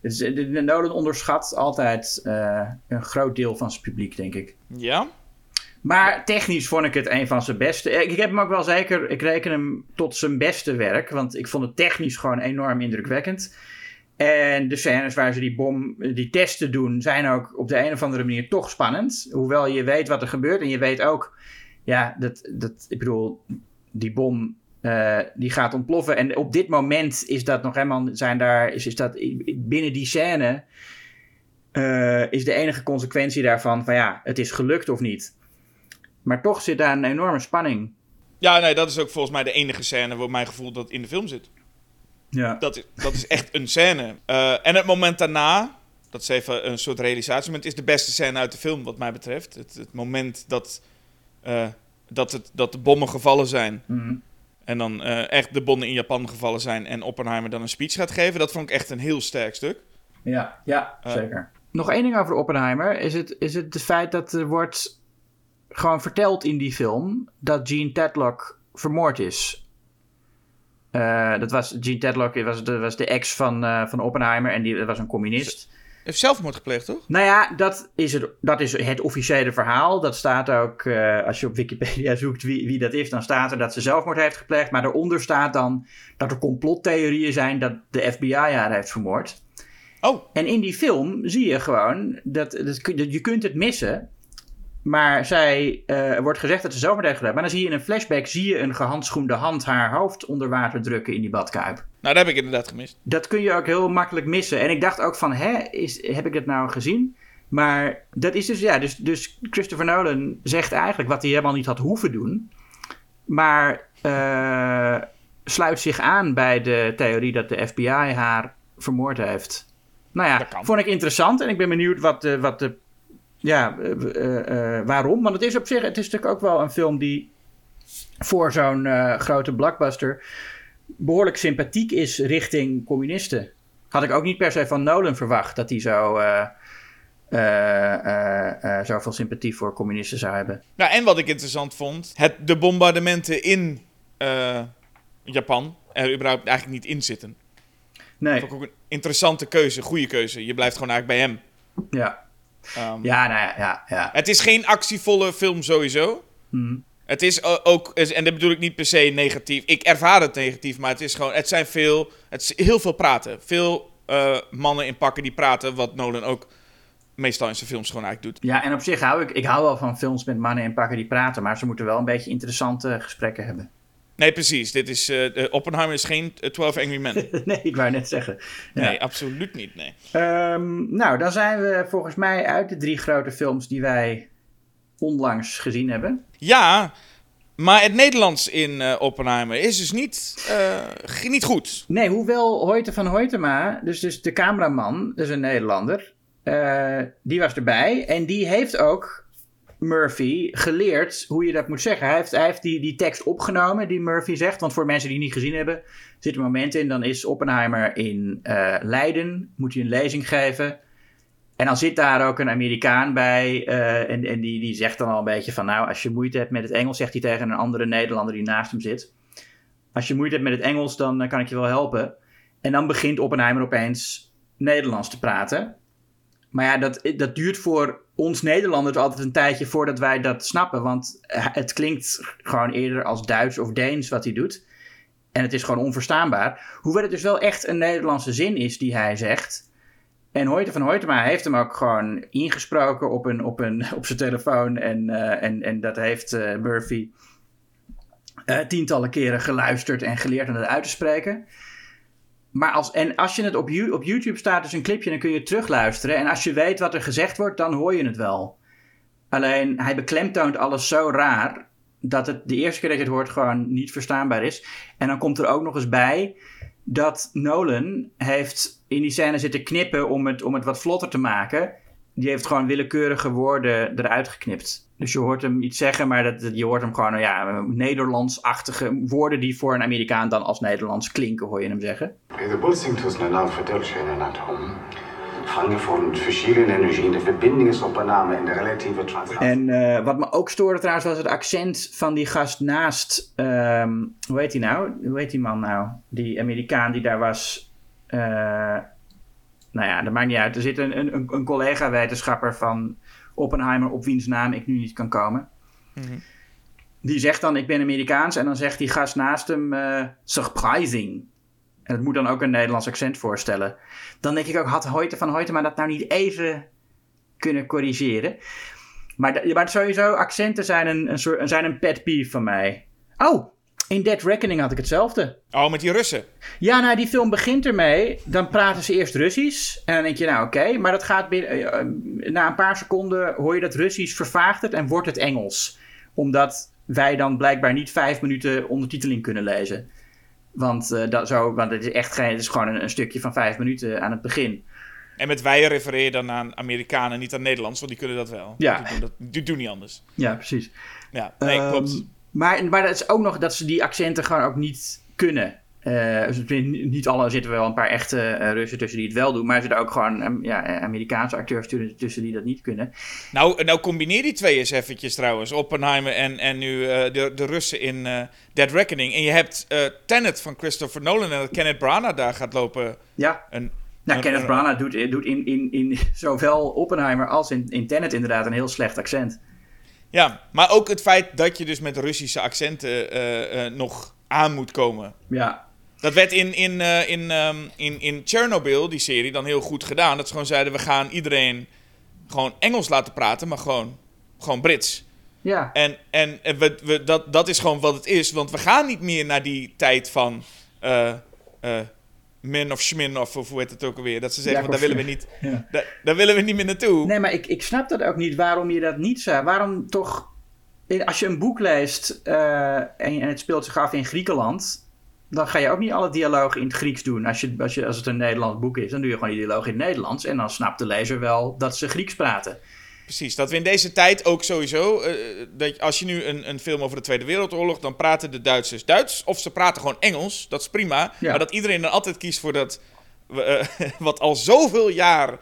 Dus de Nolan onderschat altijd uh, een groot deel van zijn publiek, denk ik.
Ja.
Maar technisch vond ik het een van zijn beste. Ik heb hem ook wel zeker, ik reken hem tot zijn beste werk. Want ik vond het technisch gewoon enorm indrukwekkend. En de scènes waar ze die bom, die testen doen, zijn ook op de een of andere manier toch spannend. Hoewel je weet wat er gebeurt. En je weet ook, ja, dat, dat ik bedoel, die bom uh, die gaat ontploffen. En op dit moment is dat nog helemaal, zijn daar, is, is dat binnen die scène, uh, is de enige consequentie daarvan van ja, het is gelukt of niet. Maar toch zit daar een enorme spanning.
Ja, nee, dat is ook volgens mij de enige scène waar mijn gevoel dat in de film zit.
Ja.
Dat, is, dat is echt een scène. Uh, en het moment daarna, dat is even een soort realisatiemoment, is de beste scène uit de film, wat mij betreft. Het, het moment dat, uh, dat, het, dat de bommen gevallen zijn.
Mm -hmm.
En dan uh, echt de bommen in Japan gevallen zijn en Oppenheimer dan een speech gaat geven. Dat vond ik echt een heel sterk stuk.
Ja, ja zeker. Nog één ding over Oppenheimer. Is het, is het het feit dat er wordt gewoon verteld in die film dat Gene Tedlock vermoord is. Uh, dat was, Gene Tedlock was de, was de ex van, uh, van Oppenheimer en die was een communist.
Heeft zelfmoord gepleegd, toch?
Nou ja, dat is het, dat is het officiële verhaal. Dat staat ook, uh, als je op Wikipedia zoekt wie, wie dat is, dan staat er dat ze zelfmoord heeft gepleegd. Maar daaronder staat dan dat er complottheorieën zijn dat de FBI haar heeft vermoord.
Oh.
En in die film zie je gewoon, dat, dat, je kunt het missen. Maar zij, uh, er wordt gezegd dat ze zelfmoord heeft gedaan. Maar dan zie je in een flashback zie je een gehandschoende hand haar hoofd onder water drukken in die badkuip.
Nou, dat heb ik inderdaad gemist.
Dat kun je ook heel makkelijk missen. En ik dacht ook van, hè, is, heb ik dat nou gezien? Maar dat is dus, ja, dus, dus Christopher Nolan zegt eigenlijk wat hij helemaal niet had hoeven doen. Maar uh, sluit zich aan bij de theorie dat de FBI haar vermoord heeft. Nou ja, vond ik interessant. En ik ben benieuwd wat de, wat de ja, uh, uh, waarom? Want het is op zich, het is natuurlijk ook wel een film die voor zo'n uh, grote blockbuster behoorlijk sympathiek is richting communisten. Had ik ook niet per se van Nolan verwacht dat hij zo, zoveel sympathie voor communisten zou hebben.
Nou, en wat ik interessant vond, het, de bombardementen in Japan er überhaupt eigenlijk niet in zitten.
Nee.
Dat vond ik ook een interessante keuze, goede keuze. Je blijft gewoon eigenlijk bij hem.
Ja.
Um,
ja, nou ja, ja, ja.
Het is geen actievolle film sowieso.
Hmm.
Het is ook, en dat bedoel ik niet per se negatief. Ik ervaar het negatief, maar het is gewoon, het zijn veel, het is heel veel praten. Veel uh, mannen in pakken die praten, wat Nolan ook meestal in zijn films gewoon eigenlijk doet.
Ja, en op zich hou ik, ik hou wel van films met mannen in pakken die praten, maar ze moeten wel een beetje interessante gesprekken hebben.
Nee, precies. Dit is, uh, Oppenheimer is geen 12 Angry Men.
nee, ik wou net zeggen.
Ja. Nee, absoluut niet, nee.
Um, nou, dan zijn we volgens mij uit de drie grote films die wij onlangs gezien hebben.
Ja, maar het Nederlands in uh, Oppenheimer is dus niet, uh, niet goed.
Nee, hoewel Hoyte van Hoytema, dus, dus de cameraman, dus een Nederlander, die was erbij. En die heeft ook Murphy geleerd hoe je dat moet zeggen. Hij heeft, hij heeft die, die tekst opgenomen die Murphy zegt. Want voor mensen die niet gezien hebben, zit een moment in. Dan is Oppenheimer in uh, Leiden, moet hij een lezing geven. En dan zit daar ook een Amerikaan bij. Uh, en en die, die zegt dan al een beetje van... Nou, als je moeite hebt met het Engels, zegt hij tegen een andere Nederlander die naast hem zit. Als je moeite hebt met het Engels, dan uh, kan ik je wel helpen. En dan begint Oppenheimer opeens Nederlands te praten. Maar ja, dat, dat duurt voor ons Nederlanders altijd een tijdje voordat wij dat snappen. Want het klinkt gewoon eerder als Duits of Deens wat hij doet. En het is gewoon onverstaanbaar. Hoewel het dus wel echt een Nederlandse zin is die hij zegt. En Hoyte van Hoytema heeft hem ook gewoon ingesproken op, een, op, een, op zijn telefoon. En, uh, en, en dat heeft uh, Murphy tientallen keren geluisterd en geleerd om dat uit te spreken. Maar als, en als je het op, op YouTube staat, dus een clipje, dan kun je het terugluisteren. En als je weet wat er gezegd wordt, dan hoor je het wel. Alleen hij beklemtoont alles zo raar dat het de eerste keer dat je het hoort gewoon niet verstaanbaar is. En dan komt er ook nog eens bij dat Nolan heeft in die scène zitten knippen om het, om het wat vlotter te maken. Die heeft gewoon willekeurige woorden eruit geknipt. Dus je hoort hem iets zeggen, maar dat, je hoort hem gewoon ja, Nederlands-achtige woorden die voor een Amerikaan dan als Nederlands klinken, hoor je hem zeggen. De botsing verdeeltje in atoom hangen van verschillende energieën. De verbinding is opname in de relatieve. En uh, wat me ook stoorde trouwens was het accent van die gast naast. Um, hoe heet hij nou? Hoe heet die man nou? Die Amerikaan die daar was. Uh, nou ja, dat maakt niet uit. Er zit een, een, een collega-wetenschapper van Oppenheimer op wiens naam ik nu niet kan komen. Mm -hmm. Die zegt dan: Ik ben Amerikaans. En dan zegt die gast naast hem: uh, Surprising. En het moet dan ook een Nederlands accent voorstellen. Dan denk ik ook, had Hoyte van maar dat nou niet even kunnen corrigeren? Maar, maar sowieso, accenten zijn een, een, soort, zijn een pet peeve van mij. Oh, in Dead Reckoning had ik hetzelfde.
Oh, met die Russen?
Ja, nou, die film begint ermee. Dan praten ze eerst Russisch. En dan denk je, nou oké. maar dat gaat binnen, eh, eh, na een paar seconden hoor je dat Russisch vervaagt het en wordt het Engels. Omdat wij dan blijkbaar niet vijf minuten ondertiteling kunnen lezen. Want, uh, dat zo, want het is echt geen, het is gewoon een, een, stukje van vijf minuten aan het begin.
En met wij refereer je dan aan Amerikanen, niet aan Nederlands, want die kunnen dat wel. Ja. Die doen, dat, die doen niet anders.
Ja, precies.
Ja, nee, um, klopt.
Maar, maar dat is ook nog dat ze die accenten gewoon ook niet kunnen. Uh, niet alle zitten wel een paar echte uh, Russen tussen die het wel doen, maar er zitten ook gewoon um, ja, Amerikaanse acteurs tussen die dat niet kunnen.
Nou, nou combineer die twee eens eventjes trouwens, Oppenheimer en, en nu uh, de, de Russen in Dead Reckoning. En je hebt Tenet van Christopher Nolan en dat Kenneth Branagh daar gaat lopen.
Ja. Een, nou, Kenneth Branagh doet, doet in, in, in zowel Oppenheimer als in, in Tenet inderdaad een heel slecht accent.
Ja, maar ook het feit dat je dus met Russische accenten nog aan moet komen.
Ja,
dat werd in, in, uh, in, um, in, in Chernobyl, die serie, dan heel goed gedaan. Dat ze gewoon zeiden, we gaan iedereen gewoon Engels laten praten, maar gewoon, gewoon Brits.
Ja.
En, en, en we, we, dat, dat is gewoon wat het is. Want we gaan niet meer naar die tijd van min of schmin of, of hoe heet het ook alweer. Dat ze zeggen, ja, daar, willen we niet, ja. daar, daar, willen we niet meer naartoe.
Nee, maar ik, ik snap dat ook niet, waarom je dat niet zou. Waarom toch, als je een boek leest en, en het speelt zich af in Griekenland dan ga je ook niet alle dialogen in het Grieks doen. Als, je, als, je, als het een Nederlands boek is, dan doe je gewoon die dialogen in het Nederlands. En dan snapt de lezer wel dat ze Grieks praten.
Precies, dat we in deze tijd ook sowieso. Uh, dat als je nu een, een film over de Tweede Wereldoorlog. dan praten de Duitsers Duits. of ze praten gewoon Engels. Dat is prima. Maar dat iedereen dan altijd kiest voor dat. Uh, wat al zoveel jaar.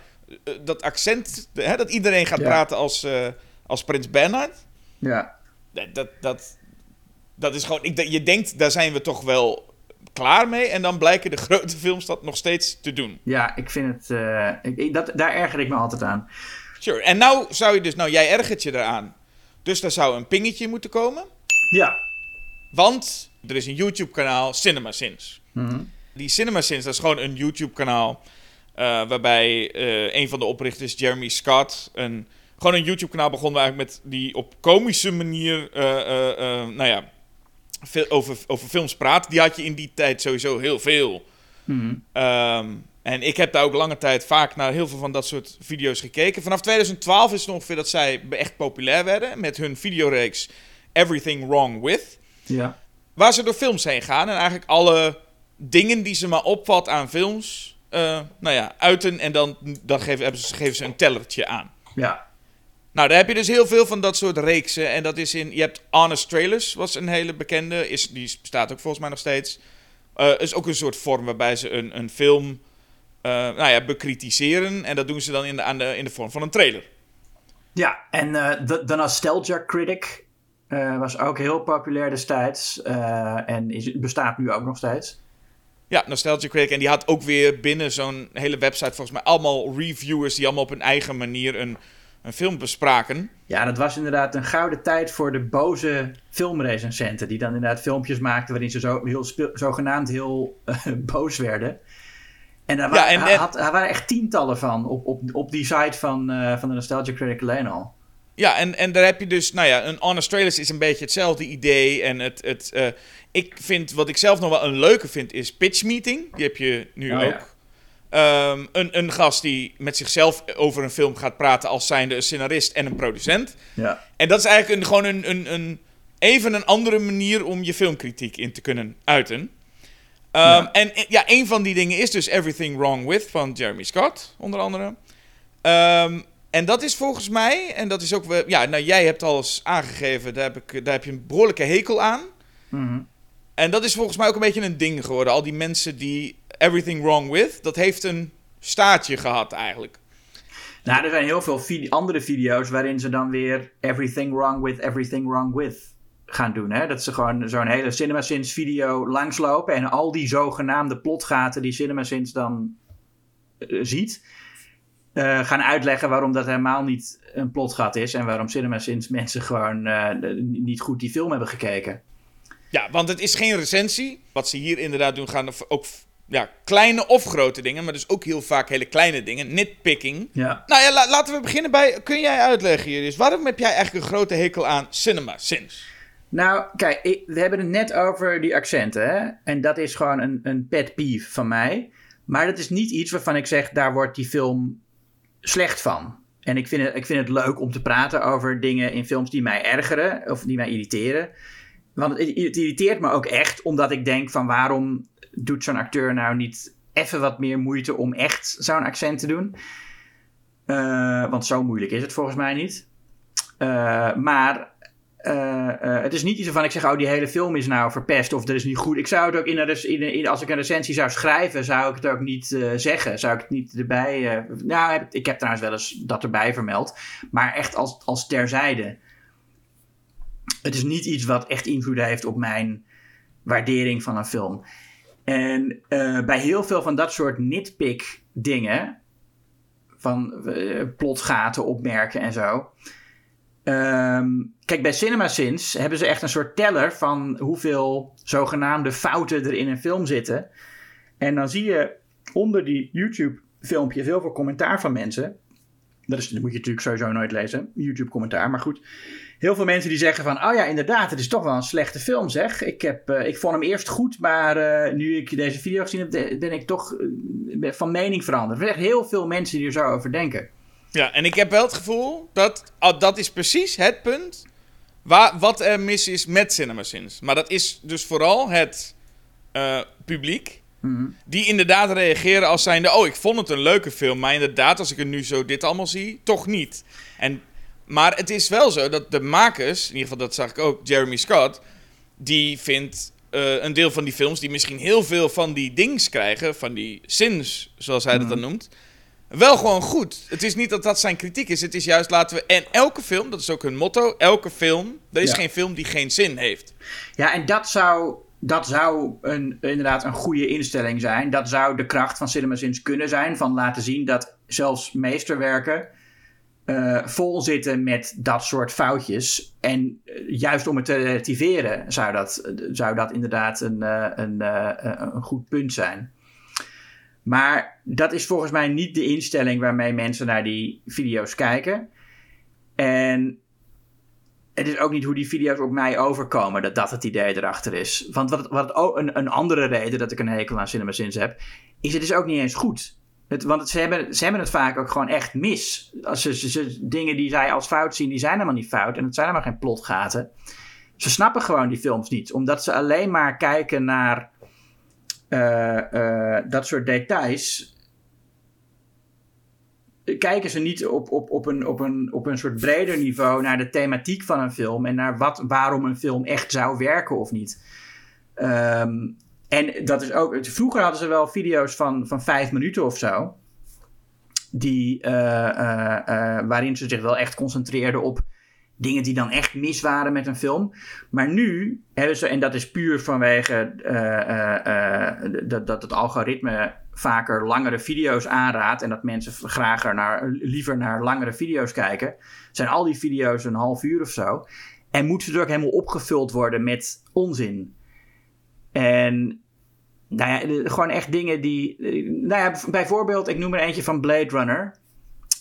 dat accent. Hè, dat iedereen gaat praten als, als Prins Bernhard.
Ja.
Dat, dat, dat, dat is gewoon. Ik, je denkt, daar zijn we toch wel klaar mee. En dan blijken de grote films dat nog steeds te doen.
Ja, ik vind het. Ik, dat, daar erger ik me altijd aan.
Sure. En nou zou je dus. Nou, jij ergert je eraan. Dus daar zou een pingetje moeten komen.
Ja.
Want er is een YouTube-kanaal, CinemaSins.
Mm
Die CinemaSins, dat is gewoon een YouTube-kanaal. Uh, waarbij uh, een van de oprichters, Jeremy Scott, een, gewoon een YouTube-kanaal begon eigenlijk met die op komische manier, nou ja, veel over, over films praat, die had je in die tijd sowieso heel veel.
Mm
en ik heb daar ook lange tijd vaak naar heel veel van dat soort video's gekeken. Vanaf 2012 is het ongeveer dat zij echt populair werden met hun videoreeks Everything Wrong With.
Ja.
Waar ze door films heen gaan en eigenlijk alle dingen die ze maar opvat aan films, uh, nou ja, uiten en dan, dan geven, ze, geven ze een tellertje aan.
Ja.
Nou, daar heb je dus heel veel van dat soort reeksen. En dat is in. Je hebt Honest Trailers, was een hele bekende. Is, die bestaat ook volgens mij nog steeds. Uh, is ook een soort vorm waarbij ze een, een film. Uh, nou ja, bekritiseren. En dat doen ze dan in de, aan de, in de vorm van een trailer.
Ja, en uh, de, de Nostalgia Critic was ook heel populair destijds. en is, bestaat nu ook nog steeds.
Ja, Nostalgia Critic. En die had ook weer binnen zo'n hele website volgens mij allemaal reviewers die allemaal op hun eigen manier een een film bespraken.
Ja, dat was inderdaad een gouden tijd voor de boze filmrecensenten. Die dan inderdaad filmpjes maakten waarin ze zo, heel zogenaamd heel uh, boos werden. En daar, ja, waren echt tientallen van op, op, op die site van, uh, van de Nostalgia Critic alleen al.
Ja, en, en daar heb je dus, nou ja, een Honest Trailers is een beetje hetzelfde idee. En het, het, uh, ik vind, wat ik zelf nog wel een leuke vind, is Pitch Meeting. Die heb je nu oh, ook. Ja. Um, een, een gast die met zichzelf over een film gaat praten als zijnde een scenarist en een producent.
Ja.
En dat is eigenlijk een, gewoon een, een, een, even een andere manier om je filmkritiek in te kunnen uiten. Ja. En ja, een van die dingen is dus Everything Wrong With van Jeremy Scott, onder andere. Um, en dat is volgens mij, en dat is ook, ja, nou jij hebt alles aangegeven, daar heb, ik, daar heb je een behoorlijke hekel aan.
Mm
En dat is volgens mij ook een beetje een ding geworden. Al die mensen die Everything Wrong With, dat heeft een staartje gehad eigenlijk.
Nou, er zijn heel veel andere video's waarin ze dan weer Everything Wrong With, Everything Wrong With gaan doen. Hè? Dat ze gewoon zo'n hele CinemaSins video langslopen en al die zogenaamde plotgaten die CinemaSins dan uh, ziet uh, gaan uitleggen waarom dat helemaal niet een plotgat is. En waarom Cinema sinds mensen gewoon uh, niet goed die film hebben gekeken.
Ja, want het is geen recensie. Wat ze hier inderdaad doen, gaan ook ja, kleine of grote dingen, maar dus ook heel vaak hele kleine dingen. Nitpicking.
Ja.
Nou ja, la laten we beginnen bij. Kun jij uitleggen, Juris, waarom heb jij eigenlijk een grote hekel aan cinema sinds?
Nou, kijk, we hebben het net over die accenten, hè? En dat is gewoon een, een pet peeve van mij. Maar dat is niet iets waarvan ik zeg, daar wordt die film slecht van. En ik vind, het, ik vind het leuk om te praten over dingen in films die mij ergeren of die mij irriteren. Want het, irriteert me ook echt, omdat ik denk van waarom doet zo'n acteur nou niet even wat meer moeite om echt zo'n accent te doen? Uh, want zo moeilijk is het volgens mij niet. Uh, maar het is niet iets van ik zeg, oh, die hele film is nou verpest of dat is niet goed. Ik zou het ook in in, als ik een recensie zou schrijven, zou ik het ook niet uh, zeggen. Zou ik het niet erbij. nou, heb, ik heb trouwens wel eens dat erbij vermeld. Maar echt als, als terzijde. Het is niet iets wat echt invloed heeft op mijn waardering van een film. En bij heel veel van dat soort nitpick dingen, van plotgaten opmerken en zo. Um, kijk, bij CinemaSins hebben ze echt een soort teller van hoeveel zogenaamde fouten er in een film zitten. En dan zie je onder die YouTube-filmpjes heel veel commentaar van mensen. Dat, is, moet je natuurlijk sowieso nooit lezen, YouTube-commentaar. Maar goed, heel veel mensen die zeggen van... oh ja, inderdaad, het is toch wel een slechte film, zeg. Ik, heb, uh, ik vond hem eerst goed, maar uh, nu ik deze video gezien heb... ben ik toch uh, van mening veranderd. Er zijn echt heel veel mensen die er zo over denken.
Ja, en ik heb wel het gevoel dat oh, dat is precies het punt waar, wat er mis is met CinemaSins. Maar dat is dus vooral het uh, publiek.
Mm -hmm.
Die inderdaad reageren als zijnde... Oh, ik vond het een leuke film. Maar inderdaad, als ik er nu zo dit allemaal zie, toch niet. En, maar het is wel zo dat de makers... In ieder geval, dat zag ik ook, Jeremy Scott... Die vindt uh, een deel van die films... die misschien heel veel van die dings krijgen... Van die sins, zoals hij mm -hmm. dat dan noemt wel gewoon goed. Het is niet dat dat zijn kritiek is. Het is juist laten we. En elke film, dat is ook hun motto. Elke film. Er is ja. geen film die geen zin heeft.
Ja, en dat zou. Dat zou een, inderdaad een goede instelling zijn. Dat zou de kracht van CinemaSins kunnen zijn. Van laten zien dat zelfs meesterwerken uh, vol zitten met dat soort foutjes. En uh, juist om het te relativeren zou dat, zou dat inderdaad een, uh, een, een goed punt zijn. Maar dat is volgens mij niet de instelling waarmee mensen naar die video's kijken. En het is ook niet hoe die video's op mij overkomen, dat dat het idee erachter is. Want wat, wat ook een, een andere reden dat ik een hekel aan CinemaSins heb, is het is ook niet eens goed. Het, want ze, hebben, ze hebben het vaak ook gewoon echt mis. Als ze, dingen die zij als fout zien, die zijn helemaal niet fout. En het zijn helemaal geen plotgaten. Ze snappen gewoon die films niet. Omdat ze alleen maar kijken naar uh, uh, dat soort details. Kijken ze niet op, op, op, een, op, een, op een soort breder niveau naar de thematiek van een film en naar wat, waarom een film echt zou werken of niet. Um, en dat is ook. Vroeger hadden ze wel video's van, van vijf minuten of zo. Die, uh, waarin ze zich wel echt concentreerden op dingen die dan echt mis waren met een film. Maar nu hebben ze, en dat is puur vanwege uh, uh, dat, dat het algoritme vaker langere video's aanraadt en dat mensen graag naar, liever naar langere video's kijken, zijn al die video's een half uur of zo. En moeten ze er ook helemaal opgevuld worden met onzin. En nou ja, gewoon echt dingen die. Nou ja, bijvoorbeeld, ik noem er eentje van Blade Runner.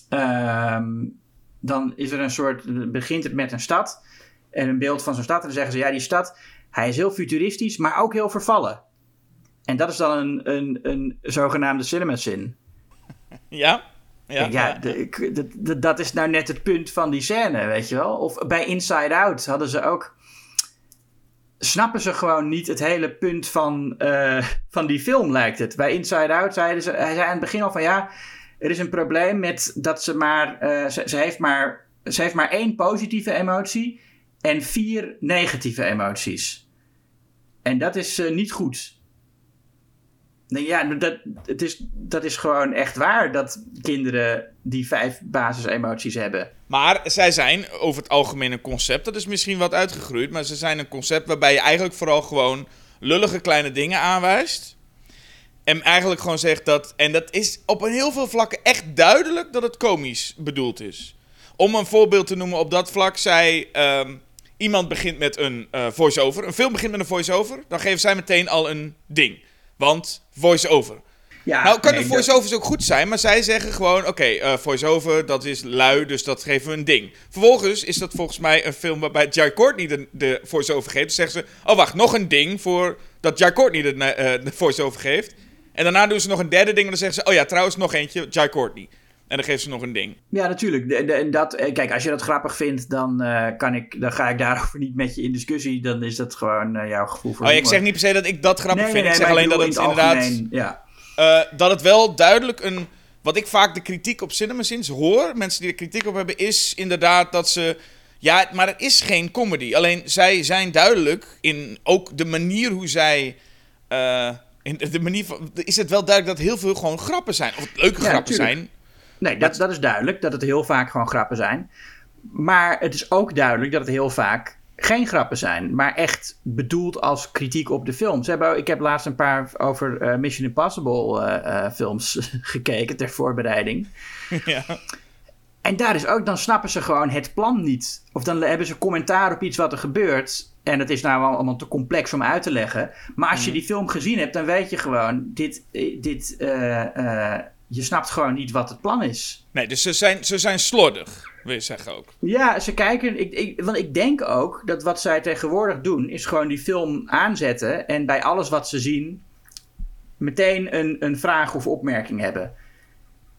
Um, dan is er een soort, begint het met een stad en een beeld van zo'n stad. En dan zeggen ze, ja, die stad, hij is heel futuristisch, maar ook heel vervallen. En dat is dan een, een, een zogenaamde cinema sin.
Ja, ja,
ja, dat is nou net het punt van die scène, weet je wel. Of bij Inside Out hadden ze ook... Snappen ze gewoon niet het hele punt van, uh, van die film, lijkt het. Bij Inside Out zeiden ze... Hij zei aan het begin al van ja, er is een probleem met dat ze maar... Uh, ze, heeft maar ze heeft maar één positieve emotie en vier negatieve emoties. En dat is uh, niet goed. Nee, ja, dat, het is, dat is gewoon echt waar dat kinderen die vijf basisemoties hebben.
Maar zij zijn over het algemeen een concept, dat is misschien wat uitgegroeid, maar ze zijn een concept waarbij je eigenlijk vooral gewoon lullige kleine dingen aanwijst. En eigenlijk gewoon zegt dat, en dat is op een heel veel vlakken echt duidelijk dat het komisch bedoeld is. Om een voorbeeld te noemen op dat vlak, zij, um, iemand begint met een uh, voice-over, een film begint met een voice-over, dan geven zij meteen al een ding. Want voice-over. Ja, nou, kan de voice-overs ook goed zijn, maar zij zeggen gewoon: oké, okay, uh, voice-over, dat is lui, dus dat geven we een ding. Vervolgens is dat volgens mij een film waarbij Jai Courtney de, de voice-over geeft. Zeggen ze: oh wacht, nog een ding voor dat Jai Courtney de, uh, de voice-over geeft. En daarna doen ze nog een derde ding en dan zeggen ze: oh ja, trouwens nog eentje, Jai Courtney. En dan geeft ze nog een ding.
Ja, natuurlijk. De, de, dat, eh, kijk, als je dat grappig vindt, dan, uh, kan ik, dan ga ik daarover niet met je in discussie. Dan is dat gewoon uh, jouw gevoel voor.
Oh, ik zeg niet per se dat ik dat grappig nee, vind. Nee, ik zeg alleen dat het inderdaad.
Ja.
Uh, dat het wel duidelijk een. Wat ik vaak de kritiek op CinemaSins hoor, mensen die er kritiek op hebben, is inderdaad dat ze. Ja, maar het is geen comedy. Alleen zij zijn duidelijk in ook de manier hoe zij. In de manier van, is het wel duidelijk dat heel veel gewoon grappen zijn. Of leuke ja, grappen zijn.
Nee, dat, dat is duidelijk, dat het heel vaak gewoon grappen zijn. Maar het is ook duidelijk dat het heel vaak geen grappen zijn, maar echt bedoeld als kritiek op de film. Ze hebben, ik heb laatst een paar over uh, Mission Impossible uh, uh, films gekeken ter voorbereiding. Ja. En daar is ook, dan snappen ze gewoon het plan niet. Of dan hebben ze commentaar op iets wat er gebeurt. En het is nou allemaal te complex om uit te leggen. Maar als je mhm. die film gezien hebt, dan weet je gewoon: dit, dit je snapt gewoon niet wat het plan is.
Nee, dus ze zijn, ze zijn slordig, wil je zeggen ook.
Ja, ze kijken. Ik, ik, want ik denk ook dat wat zij tegenwoordig doen, is gewoon die film aanzetten. En bij alles wat ze zien, meteen een, een vraag of opmerking hebben.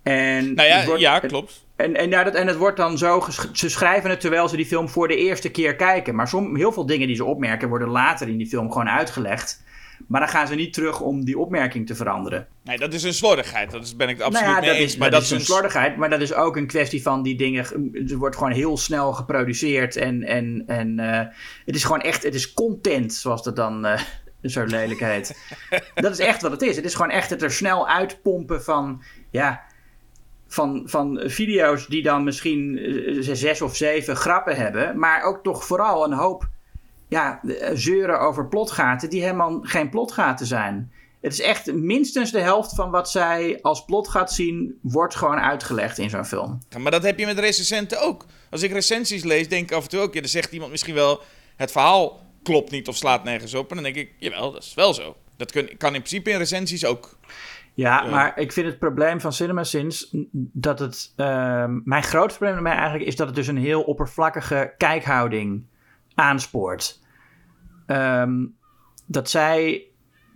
En
nou ja, wordt, ja klopt.
En, en, ja, dat, en het wordt dan zo, ze schrijven het terwijl ze die film voor de eerste keer kijken. Maar som, heel veel dingen die ze opmerken worden later in die film gewoon uitgelegd. Maar dan gaan ze niet terug om die opmerking te veranderen.
Nee, dat is een slordigheid. Dat is, ben ik absoluut
nou
ja, mee
eens. Is, maar dat, is een slordigheid. Maar dat is ook een kwestie van die dingen. Er wordt gewoon heel snel geproduceerd. En, en, en uh, het is gewoon echt. Het is content, zoals dat dan uh, zo lelijk heet. dat is echt wat het is. Het is gewoon echt het er snel uitpompen van. Ja. Van, van video's die dan misschien uh, zes of zeven grappen hebben. Maar ook toch vooral een hoop ja, eh, zeuren over plotgaten die helemaal geen plotgaten zijn. Het is echt minstens de helft van wat zij als plotgat zien, wordt gewoon uitgelegd in zo'n film.
Maar dat heb je met recensenten ook. Als ik recensies lees, denk ik af en toe ook, ja, zegt iemand misschien wel, het verhaal klopt niet of slaat nergens op. En dan denk ik, jawel, dat is wel zo. Dat kan, kan in principe in recensies ook.
Ja, maar ik vind het probleem van CinemaSins dat het. Uh, mijn grootste probleem mij eigenlijk is dat het dus een heel oppervlakkige kijkhouding aanspoort. Ehm, dat zij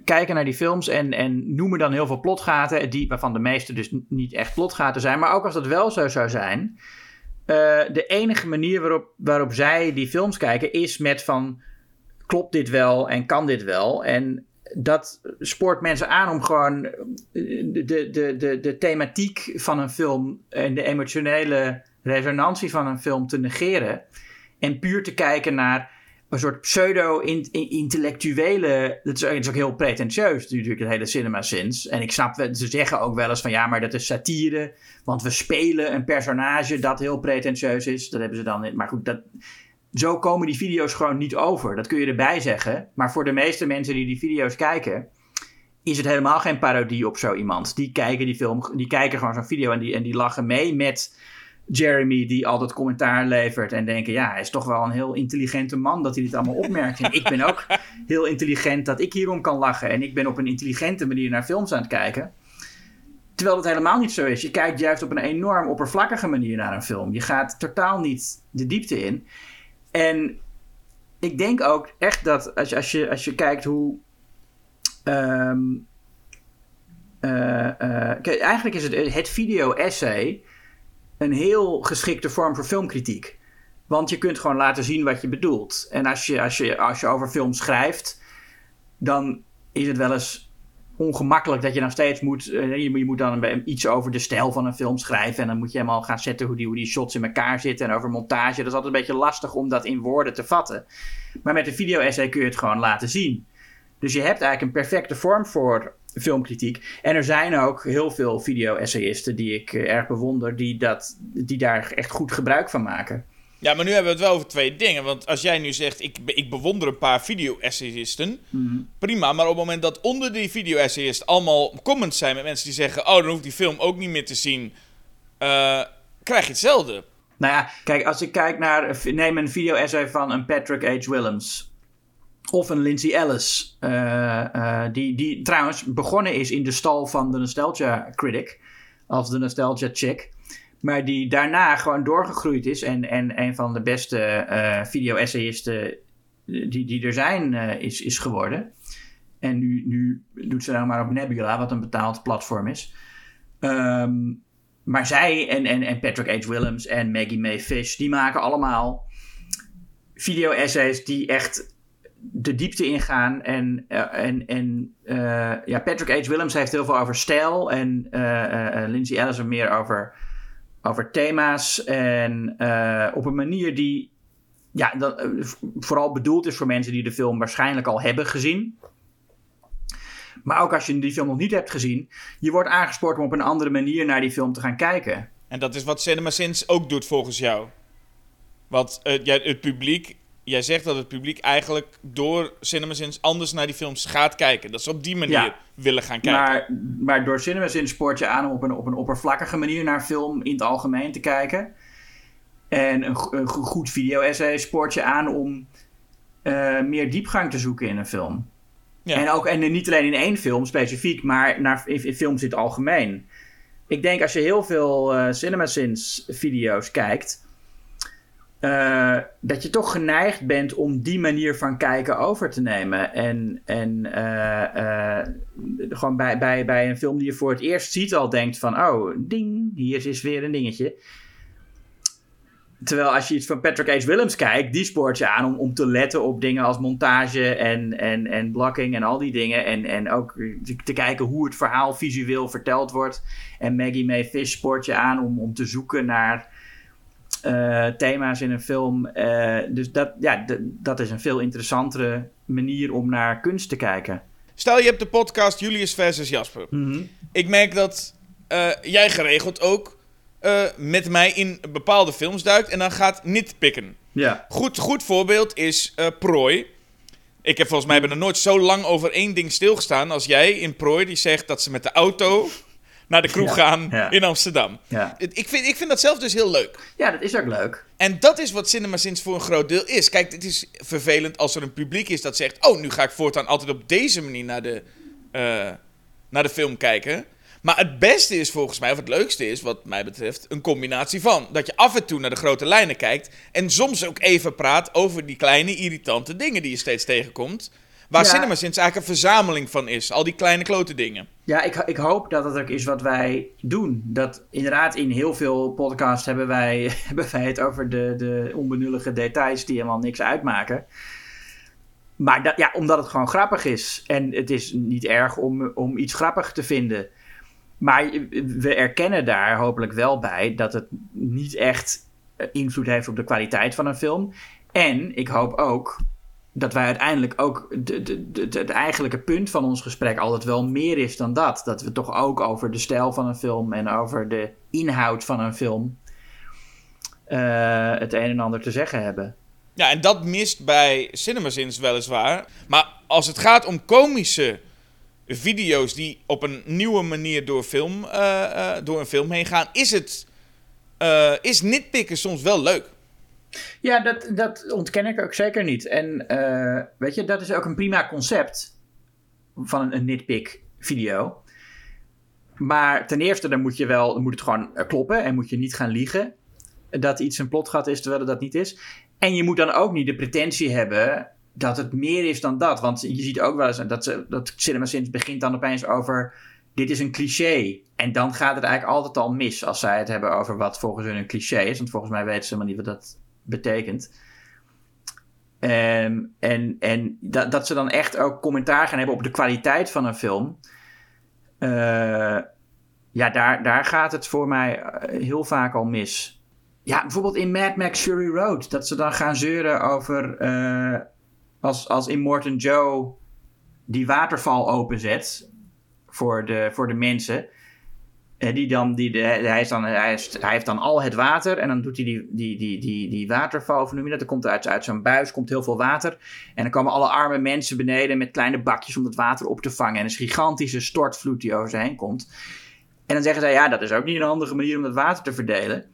kijken naar die films en, en noemen dan heel veel plotgaten, die, waarvan de meeste dus niet echt plotgaten zijn. Maar ook als dat wel zo zou zijn, uh, de enige manier waarop, waarop zij die films kijken is met van klopt dit wel en kan dit wel? En dat spoort mensen aan om gewoon de, de, de, de thematiek van een film en de emotionele resonantie van een film te negeren. En puur te kijken naar een soort pseudo-intellectuele. Dat, is ook heel pretentieus, natuurlijk, het hele cinema sins. En ik snap, ze zeggen ook wel eens van ja, maar dat is satire. Want we spelen een personage dat heel pretentieus is. Dat hebben ze dan. Maar goed, dat, zo komen die video's gewoon niet over. Dat kun je erbij zeggen. Maar voor de meeste mensen die die video's kijken. Is het helemaal geen parodie op zo iemand. Die kijken die film, die kijken gewoon zo'n video en die, en die lachen mee met Jeremy die altijd commentaar levert en denken, ja, hij is toch wel een heel intelligente man dat hij dit allemaal opmerkt. En ik ben ook heel intelligent dat ik hierom kan lachen en ik ben op een intelligente manier naar films aan het kijken. Terwijl het helemaal niet zo is. Je kijkt juist op een enorm oppervlakkige manier naar een film. Je gaat totaal niet de diepte in. En ik denk ook echt dat als je, als je, als je kijkt hoe. Ehm, eh, eh, eigenlijk is het, het video-essay een heel geschikte vorm voor filmkritiek. Want je kunt gewoon laten zien wat je bedoelt. En als je, als je, als je over film schrijft, dan is het wel eens ongemakkelijk dat je dan steeds moet. Uh, je, moet dan iets over de stijl van een film schrijven. En dan moet je helemaal gaan zetten hoe die, hoe die shots in elkaar zitten. En over montage. Dat is altijd een beetje lastig om dat in woorden te vatten. Maar met een video-essay kun je het gewoon laten zien. Dus je hebt eigenlijk een perfecte vorm voor filmkritiek. En er zijn ook heel veel video-essayisten die ik uh, erg bewonder. Die, dat, die daar echt goed gebruik van maken.
Ja, maar nu hebben we het wel over twee dingen. Want als jij nu zegt, ik, ik bewonder een paar video-essayisten,
Mhm.
prima. Maar op het moment dat onder die video-essayisten allemaal comments zijn met mensen die zeggen, oh, dan hoef ik die film ook niet meer te zien, eh, krijg je hetzelfde.
Nou ja, kijk, als ik kijk naar. Neem een video-essay van een Patrick H. Willems. Of een Lindsay Ellis. eh, eh, die, die trouwens begonnen is in de stal van de Nostalgia Critic. Als de Nostalgia Chick. Maar die daarna gewoon doorgegroeid is. En, en een van de beste eh, video-essayisten die, die er zijn eh, is, is geworden. En nu, nu doet ze nou maar op Nebula, wat een betaald platform is. Ehm, maar zij en, en, en Patrick H. Willems en Maggie May Fish, die maken allemaal video-essays die echt de diepte ingaan. En, eh, en, en ja, Patrick H. Willems heeft heel veel over stijl. En Lindsay Ellis er meer over, over thema's. En eh, op een manier die ja, dat, eh, vooral bedoeld is voor mensen die de film waarschijnlijk al hebben gezien. Maar ook als je die film nog niet hebt gezien, je wordt aangespoord om op een andere manier naar die film te gaan kijken.
En dat is wat CinemaSins ook doet volgens jou. Want eh, het publiek, jij zegt dat het publiek eigenlijk door CinemaSins anders naar die films gaat kijken. Dat ze op die manier
Ja.
willen gaan kijken.
Maar, maar door CinemaSin spoort je aan om op een, op een oppervlakkige manier naar film in het algemeen te kijken. En een, go- een go- goed video-essay spoort je aan om eh, meer diepgang te zoeken in een film.
Ja.
En, ook, en niet alleen in één film specifiek, maar naar, in, in films in het algemeen. Ik denk als je heel veel eh CinemaSins video's kijkt, eh, dat je toch geneigd bent om die manier van kijken over te nemen. En, en eh, eh, gewoon bij, bij, bij een film die je voor het eerst ziet al denkt van... oh, ding, hier is weer een dingetje. Terwijl als je iets van Patrick H. Willems kijkt, die spoort je aan om, om te letten op dingen als montage en, en, en blocking en al die dingen. En, en ook te, kijken hoe het verhaal visueel verteld wordt. En Maggie May Fish spoort je aan om, om te zoeken naar eh, thema's in een film. Eh, dus dat, ja, dat is een veel interessantere manier om naar kunst te kijken.
Stel je hebt de podcast Julius versus Jasper. Ik merk dat eh, jij geregeld ook met mij in bepaalde films duikt en dan gaat nitpikken.
Ja.
Goed, goed voorbeeld is Prooi. Ik heb volgens mij er nooit zo lang over één ding stilgestaan als jij in Prooi die zegt dat ze met de auto naar de kroeg
Ja,
gaan
ja.
in Amsterdam.
Ja.
Ik vind, ik vind dat zelf dus heel leuk.
ja, dat is ook leuk.
En dat is wat CinemaSins voor een groot deel is. Kijk, het is vervelend als er een publiek is dat zegt... oh, nu ga ik voortaan altijd op deze manier naar de, eh, naar de film kijken. Maar het beste is volgens mij, of het leukste is, wat mij betreft... een combinatie van. Dat je af en toe naar de grote lijnen kijkt... en soms ook even praat over die kleine irritante dingen die je steeds tegenkomt... Waar
Ja.
CinemaSins eigenlijk een verzameling van is. Al die kleine klote dingen.
Ja, ik, ik hoop dat het ook is wat wij doen. Dat inderdaad in heel veel podcasts hebben wij, hebben wij het over de, de onbenullige details die helemaal niks uitmaken. Maar dat, ja, omdat het gewoon grappig is. En het is niet erg om, om iets grappig te vinden. Maar we erkennen daar hopelijk wel bij dat het niet echt eh, invloed heeft op de kwaliteit van een film. En ik hoop ook dat wij uiteindelijk ook het eigenlijke punt van ons gesprek altijd wel meer is dan dat. Dat we toch ook over de stijl van een film en over de inhoud van een film eh, het een en ander te zeggen hebben.
Ja, en dat mist bij CinemaSins weliswaar. Maar als het gaat om komische video's die op een nieuwe manier door, film, eh, eh, door een film heen gaan, is het. is nitpikken soms wel leuk.
Ja, dat, dat ontken ik ook zeker niet. En eh, weet je, dat is ook een prima concept van een, nitpick video. Maar ten eerste, dan moet, je wel, moet het gewoon eh, kloppen en moet je niet gaan liegen dat iets een plotgat is terwijl het dat niet is. En je moet dan ook niet de pretentie hebben dat het meer is dan dat. Want je ziet ook wel eens dat, ze, dat CinemaSins begint dan opeens over... dit is een cliché. En dan gaat het eigenlijk altijd al mis als zij het hebben over wat volgens hun een cliché is. Want volgens mij weten ze helemaal niet wat dat betekent. Um, en en dat, dat ze dan echt ook commentaar gaan hebben op de kwaliteit van een film. Uh, ja, daar, daar gaat het voor mij eh, heel vaak al mis. Ja, bijvoorbeeld in Mad Max Fury Road. Dat ze dan gaan zeuren over... Uh, als, als Immortan Joe die waterval openzet voor de, voor de mensen. Die dan, die, hij, dan, hij, hij heeft dan al het water en dan doet hij die, die, die, die, die waterval, dat? Er komt uit, uit zo'n buis komt heel veel water. En dan komen alle arme mensen beneden met kleine bakjes om het water op te vangen. En een gigantische stortvloed die over ze heen komt. En dan zeggen zij, ja, dat is ook niet een handige manier om het water te verdelen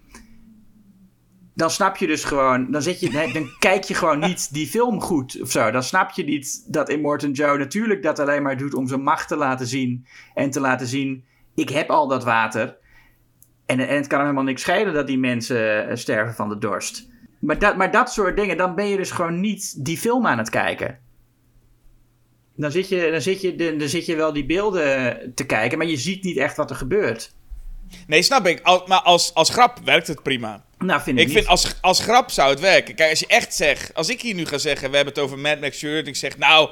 dan snap je dus gewoon, dan, zit je, dan kijk je gewoon niet die film goed of zo. Dan snap je niet dat Immortan Joe natuurlijk dat alleen maar doet om zijn macht te laten zien. En te laten zien, ik heb al dat water. En, en het kan helemaal niks schelen dat die mensen eh, sterven van de dorst. Maar dat, maar dat soort dingen, dan ben je dus gewoon niet die film aan het kijken. Dan zit je, dan zit je, dan zit je wel die beelden te kijken, maar je ziet niet echt wat er gebeurt.
Nee, snap ik. maar als, als grap werkt het prima.
Nou, vind ik,
ik vind als, als grap zou het werken. Kijk, als je echt zegt, als ik hier nu ga zeggen, we hebben het over Mad Max Shirt, ik zeg, nou,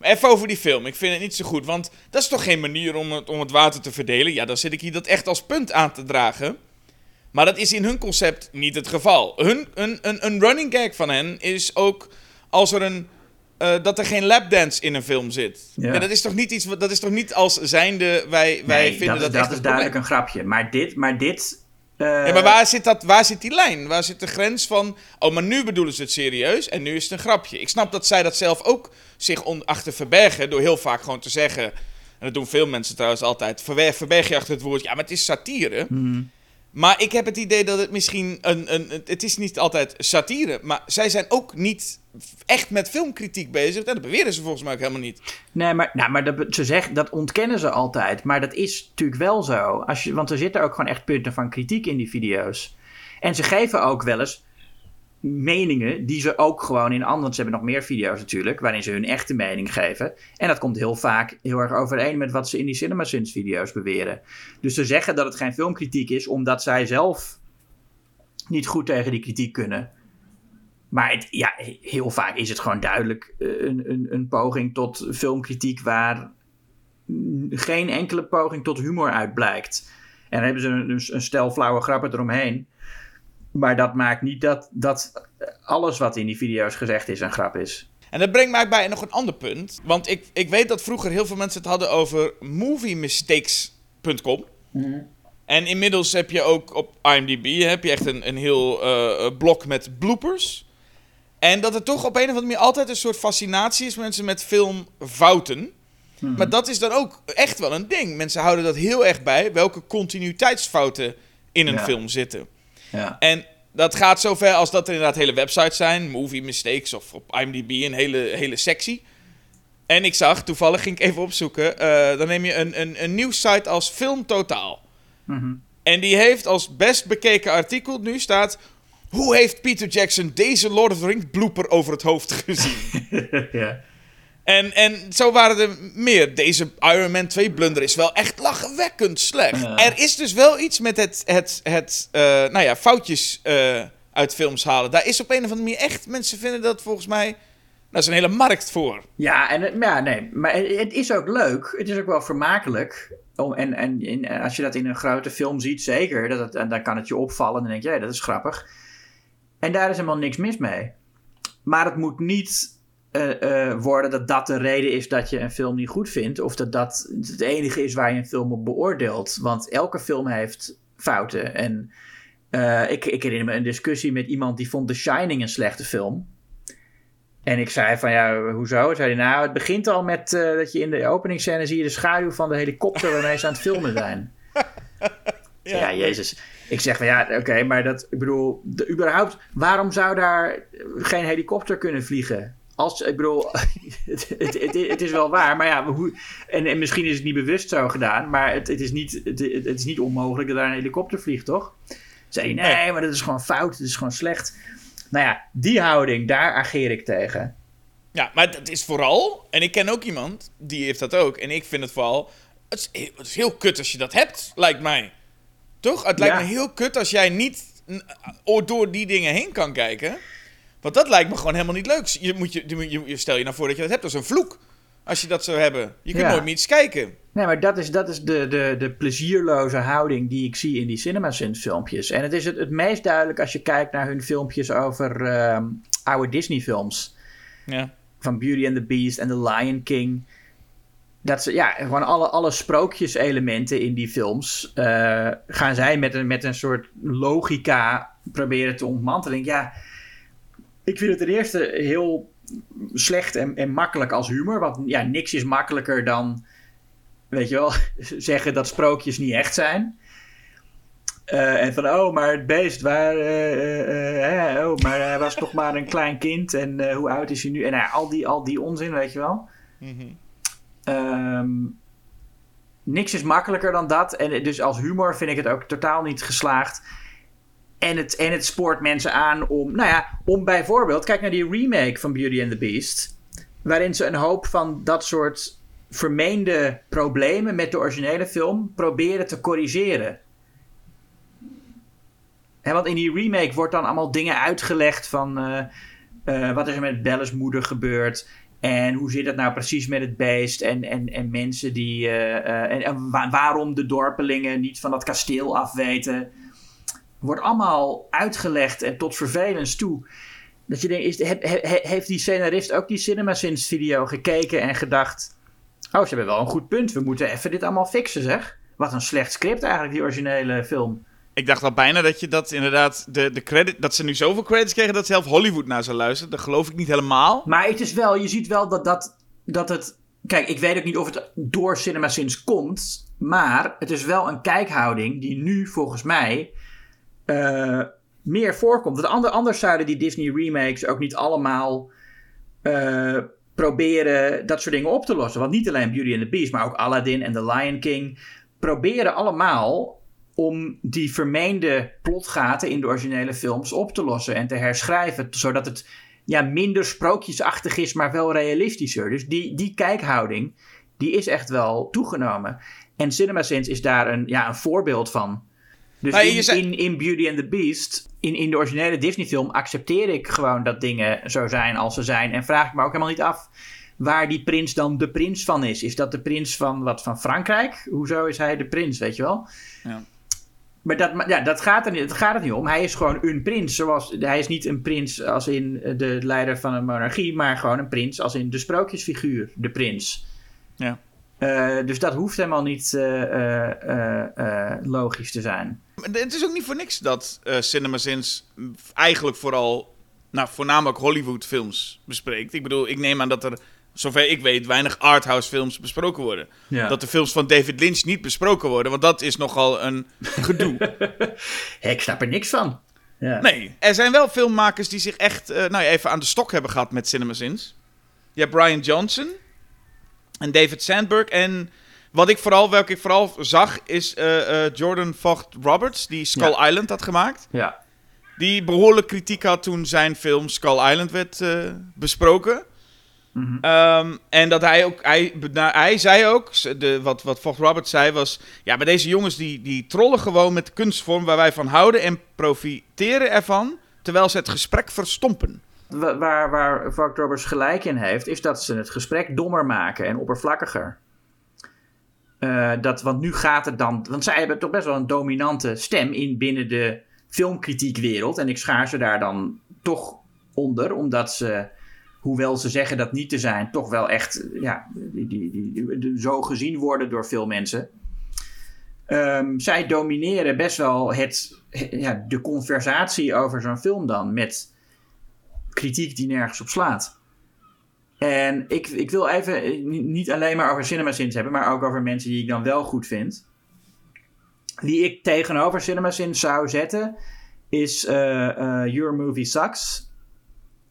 even over die film. Ik vind het niet zo goed, want dat is toch geen manier om het, om het water te verdelen. Ja, dan zit ik hier dat echt als punt aan te dragen. Maar dat is in hun concept niet het geval. Hun, een, een, een running gag van hen is ook als er een uh, dat er geen lapdance in een film zit. Ja. dat is toch niet iets. Dat is toch niet als zijnde wij, wij
nee,
vinden
dat.
Dat,
dat is duidelijk een grapje. Maar dit. Maar dit
uh... ja, maar waar zit, dat, waar zit die lijn? Waar zit de grens van. Oh, maar nu bedoelen ze het serieus en nu is het een grapje. Ik snap dat zij dat zelf ook zich achter verbergen. Door heel vaak gewoon te zeggen. En dat doen veel mensen trouwens altijd. Verberg je achter het woord. Ja, maar het is satire. Mm. Maar ik heb het idee dat het misschien een, een, Het is niet altijd satire. Maar zij zijn ook niet echt met filmkritiek bezig. Dat beweren ze volgens mij ook helemaal niet.
Nee, maar, nou, maar dat, ze zeggen, dat ontkennen ze altijd. Maar dat is natuurlijk wel zo. Als je, want er zitten ook gewoon echt punten van kritiek in die video's. En ze geven ook wel eens meningen die ze ook gewoon in andere... Ze hebben nog meer video's natuurlijk, waarin ze hun echte mening geven. En dat komt heel vaak heel erg overeen met wat ze in die CinemaSins video's beweren. Dus ze zeggen dat het geen filmkritiek is, omdat zij zelf niet goed tegen die kritiek kunnen. Maar het, ja, heel vaak is het gewoon duidelijk eh, een, een, een poging tot filmkritiek waar geen enkele poging tot humor uit blijkt. En dan hebben ze een, een stel flauwe grappen eromheen. Maar dat maakt niet dat, dat alles wat in die video's gezegd is een grap is.
En dat brengt mij bij nog een ander punt. Want ik, ik weet dat vroeger heel veel mensen het hadden over moviemistakes.com. Mm En inmiddels heb je ook op IMDb heb je echt een, een heel uh, blok met bloopers. En dat er toch op een of andere manier altijd een soort fascinatie is mensen met filmfouten. Mm Maar dat is dan ook echt wel een ding. Mensen houden dat heel erg bij welke continuïteitsfouten in een film zitten. Ja. En dat gaat zover als dat er inderdaad hele websites zijn, movie mistakes of op IMDb een hele, hele sectie. En ik zag, toevallig ging ik even opzoeken, uh, dan neem je een, een, een nieuwssite als Film Totaal. Mm En die heeft als best bekeken artikel nu staat... Hoe heeft Peter Jackson deze Lord of the Rings blooper over het hoofd gezien? ja. En, en zo waren er meer. Deze Iron Man 2 blunder is wel echt lachwekkend slecht. Er is dus wel iets met het, het, het uh, nou ja, foutjes uh, uit films halen. Daar is op een of andere manier echt... Mensen vinden dat volgens mij... Daar is een hele markt voor.
Ja, en, ja nee, maar het is ook leuk. Het is ook wel vermakelijk. Om, en en als je dat in een grote film ziet, zeker. Dat het, en dan kan het je opvallen. En dan denk je, ja, dat is grappig. En daar is helemaal niks mis mee. Maar het moet niet uh, worden dat dat de reden is dat je een film niet goed vindt. Of dat dat het enige is waar je een film op beoordeelt. Want elke film heeft fouten. En uh, ik, ik herinner me een discussie met iemand die vond The Shining een slechte film. En ik zei van ja, hoezo? Zei hij nou, het begint al met dat je in de openingsscène zie je de schaduw van de helikopter waarmee ze aan het filmen zijn. ja. ja, jezus. Ik zeg van ja, oké, maar dat, ik bedoel, de, überhaupt, waarom zou daar geen helikopter kunnen vliegen? Als, ik bedoel, het, het, het, het, is wel waar, maar ja, hoe, en, en misschien is het niet bewust zo gedaan, maar het, het, is, niet, het, is niet onmogelijk dat daar een helikopter vliegt, toch? Zei je, nee, maar dat is gewoon fout, het is gewoon slecht. Nou ja, die houding, daar ageer ik tegen.
Ja, maar het is vooral, en ik ken ook iemand, die heeft dat ook, en ik vind het vooral, het is, het is heel kut als je dat hebt, lijkt mij. Toch? Het lijkt me heel kut als jij niet door die dingen heen kan kijken. Want dat lijkt me gewoon helemaal niet leuk. Je, moet je, je, je stel je nou voor dat je dat hebt als een vloek. Als je dat zou hebben. Je kunt nooit meer iets kijken.
Nee, maar dat is, dat is de, de, de plezierloze houding die ik zie in die CinemaSins filmpjes. En het is het, het meest duidelijk als je kijkt naar hun filmpjes over uh, oude Disney films.
Ja.
Van Beauty and the Beast en The Lion King. Dat ze, ja, gewoon alle, alle sprookjeselementen in die films uh, gaan zij met een, met een soort logica proberen te ontmantelen. Ja, ik vind het ten eerste heel slecht en, en makkelijk als humor. Want ja, niks is makkelijker dan, weet je wel, zeggen dat sprookjes niet echt zijn. Uh, en van, oh, maar het beest, waar, uh, uh, oh, maar hij was toch maar een klein kind en hoe oud is hij nu? En al, die, al die onzin, weet je wel. Mm um, niks is makkelijker dan dat. En dus als humor vind ik het ook totaal niet geslaagd. En het, en het spoort mensen aan om, nou ja, om bijvoorbeeld, kijk naar die remake van Beauty and the Beast. Waarin ze een hoop van dat soort vermeende problemen met de originele film proberen te corrigeren. He, want in die remake wordt dan allemaal dingen uitgelegd van uh, uh, wat is er met Bella's moeder gebeurd. En hoe zit het nou precies met het beest? En, en, en mensen die. En, en waarom de dorpelingen niet van dat kasteel afweten wordt allemaal uitgelegd en tot vervelens toe. Dat je denkt, is, heeft die scenarist ook die CinemaSins video gekeken en gedacht... Oh, ze hebben wel een goed punt. We moeten even dit allemaal fixen, zeg. Wat een slecht script eigenlijk, die originele film.
Ik dacht al bijna dat je dat inderdaad, de, de credit, dat ze nu zoveel credits kregen dat zelf Hollywood naar zou luisteren. Dat geloof ik niet helemaal.
Maar het is wel, je ziet wel dat, dat, dat het. Kijk, ik weet ook niet of het door CinemaSins komt. Maar het is wel een kijkhouding die nu volgens mij uh, meer voorkomt. Want ander, anders zouden die Disney remakes ook niet allemaal uh, proberen dat soort dingen op te lossen. Want niet alleen Beauty and the Beast, maar ook Aladdin en The Lion King proberen allemaal om die vermeende plotgaten in de originele films op te lossen en te herschrijven, zodat het ja, minder sprookjesachtig is, maar wel realistischer. Dus die, die kijkhouding, die is echt wel toegenomen. En CinemaSins is daar een, ja, een voorbeeld van. Dus in, in, in, Beauty and the Beast, in, in de originele Disney-film, accepteer ik gewoon dat dingen zo zijn als ze zijn. En vraag ik me ook helemaal niet af waar die prins dan de prins van is. Is dat de prins van wat van Frankrijk? Hoezo is hij de prins, weet je wel? Ja. Maar dat, ja, dat, gaat er niet, dat gaat het niet om. Hij is gewoon een prins. Zoals, hij is niet een prins als in de leider van een monarchie, maar gewoon een prins als in de sprookjesfiguur, de prins.
Ja.
Uh, dus dat hoeft helemaal niet uh, uh, logisch te zijn.
Het is ook niet voor niks dat CinemaSins eigenlijk vooral, nou, voornamelijk Hollywood films bespreekt. Ik bedoel, ik neem aan dat er, zover ik weet, weinig arthouse films besproken worden. Dat de films van David Lynch niet besproken worden, want dat is nogal een gedoe.
hey, ik snap er niks van.
Ja. Nee, er zijn wel filmmakers die zich echt, nou even aan de stok hebben gehad met CinemaSins. Je hebt Brian Johnson en David Sandberg en wat ik vooral, welke ik vooral zag, is uh, uh, Jordan Vogt Roberts, die Skull Island had gemaakt.
Ja.
Die behoorlijk kritiek had toen zijn film Skull Island werd uh, besproken. Mm -hmm. um, en dat hij ook, hij, nou, hij zei ook, de, wat, wat Vogt Roberts zei was, ja, bij deze jongens die, die trollen gewoon met de kunstvorm waar wij van houden en profiteren ervan, terwijl ze het gesprek verstompen.
Waar, waar Roberts gelijk in heeft, is dat ze het gesprek dommer maken en oppervlakkiger. Uh, dat, want nu gaat het dan. Want zij hebben toch best wel een dominante stem in binnen de filmkritiekwereld. En ik schaar ze daar dan toch onder, omdat ze, hoewel ze zeggen dat niet te zijn, toch wel echt ja, die, die, die, zo gezien worden door veel mensen. Um, zij domineren best wel het, ja, de conversatie over zo'n film dan met kritiek die nergens op slaat. En ik, ik wil even eh, niet alleen maar over CinemaSins hebben, maar ook over mensen die ik dan wel goed vind. Die ik tegenover CinemaSins zou zetten, is uh, uh, Your Movie Sucks.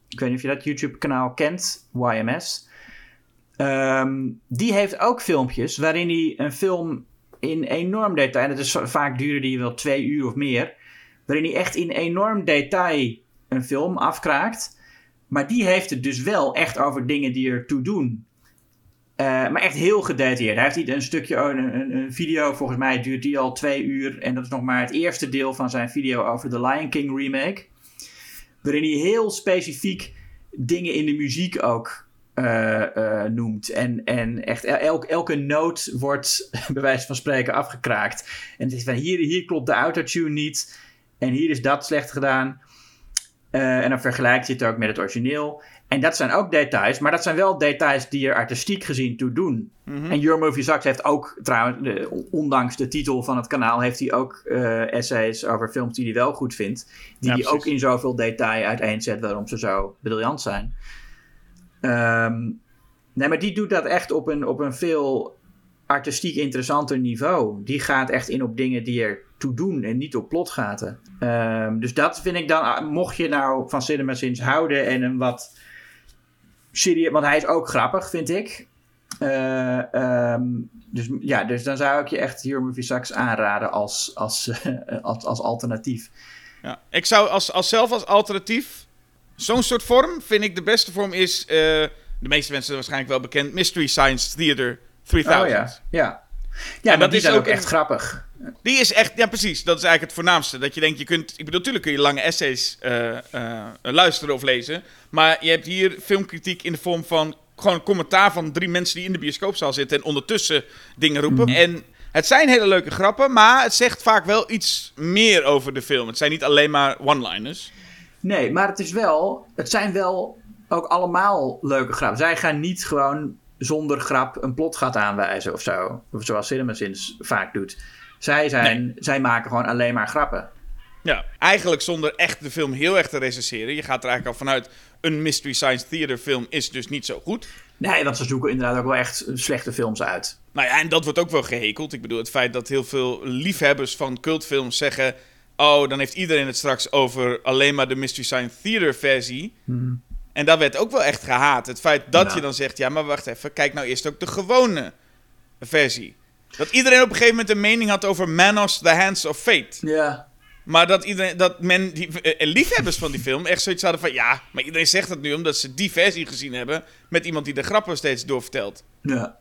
Ik weet niet of je dat YouTube-kanaal kent, YMS. Ehm, die heeft ook filmpjes waarin hij een film in enorm detail, en dat is vaak duren die wel twee uur of meer, waarin hij echt in enorm detail een film afkraakt. Maar die heeft het dus wel echt over dingen die ertoe doen. Uh, maar echt heel gedetailleerd. Hij heeft een stukje, oh, een, een, video, volgens mij duurt die al twee uur. En dat is nog maar het eerste deel van zijn video over de Lion King remake. Waarin hij heel specifiek dingen in de muziek ook uh, uh, noemt. En, en echt elk, elke noot wordt bij wijze van spreken afgekraakt. En het is van hier, hier klopt de autotune niet. En hier is dat slecht gedaan. Uh, en dan vergelijkt je het ook met het origineel. En dat zijn ook details, maar dat zijn wel details die er artistiek gezien toe doen. Mm -hmm. En Your Movie Sucks heeft ook, trouwens, de, ondanks de titel van het kanaal, heeft hij ook uh, essays over films die hij wel goed vindt. Die hij ook in zoveel detail uiteenzet waarom ze zo briljant zijn. Um, nee, maar die doet dat echt op een, op een veel artistiek interessanter niveau. Die gaat echt in op dingen die er toe doen en niet op plotgaten. Um, dus dat vind ik dan, mocht je nou van Cinema Sins houden en een wat serieus, want hij is ook grappig, vind ik. Uh, um, dus ja, dus dan zou ik je echt Hero Movie Sucks aanraden als, als, uh, als, als alternatief.
Ja, ik zou als, als zelf als alternatief zo'n soort vorm vind ik de beste vorm is, uh, de meeste mensen waarschijnlijk wel bekend, Mystery Science Theater 3000.
Oh ja, ja. Ja, en dat is ook echt grappig.
Die is echt, ja precies, dat is eigenlijk het voornaamste. Dat je denkt, je kunt, ik bedoel, natuurlijk kun je lange essays uh, uh, luisteren of lezen. Maar je hebt hier filmkritiek in de vorm van gewoon commentaar van drie mensen die in de bioscoopzaal zitten en ondertussen dingen roepen. Mm. En het zijn hele leuke grappen, maar het zegt vaak wel iets meer over de film. Het zijn niet alleen maar one-liners.
Nee, maar het is wel, het zijn wel ook allemaal leuke grappen. Zij gaan niet gewoon zonder grap een plot gaat aanwijzen of zo. Zoals CinemaSins vaak doet. Zij, zijn, nee. zij maken gewoon alleen maar grappen.
Ja, eigenlijk zonder echt de film heel erg te recenseren. Je gaat er eigenlijk al vanuit, een Mystery Science Theater film is dus niet zo goed.
Nee, want ze zoeken inderdaad ook wel echt slechte films uit.
Nou ja, en dat wordt ook wel gehekeld. Ik bedoel, het feit dat heel veel liefhebbers van cultfilms zeggen... Oh, dan heeft iedereen het straks over alleen maar de Mystery Science Theater versie.
Hmm.
En dat werd ook wel echt gehaat. Het feit dat ja. je dan zegt, ja, maar wacht even, kijk nou eerst ook de gewone versie. Dat iedereen op een gegeven moment een mening had over Manos, The Hands of Fate.
Ja.
Maar dat, iedereen, dat men, die uh, liefhebbers van die film, echt zoiets hadden van... Ja, maar iedereen zegt dat nu omdat ze die versie gezien hebben... met iemand die de grappen steeds doorvertelt.
Ja.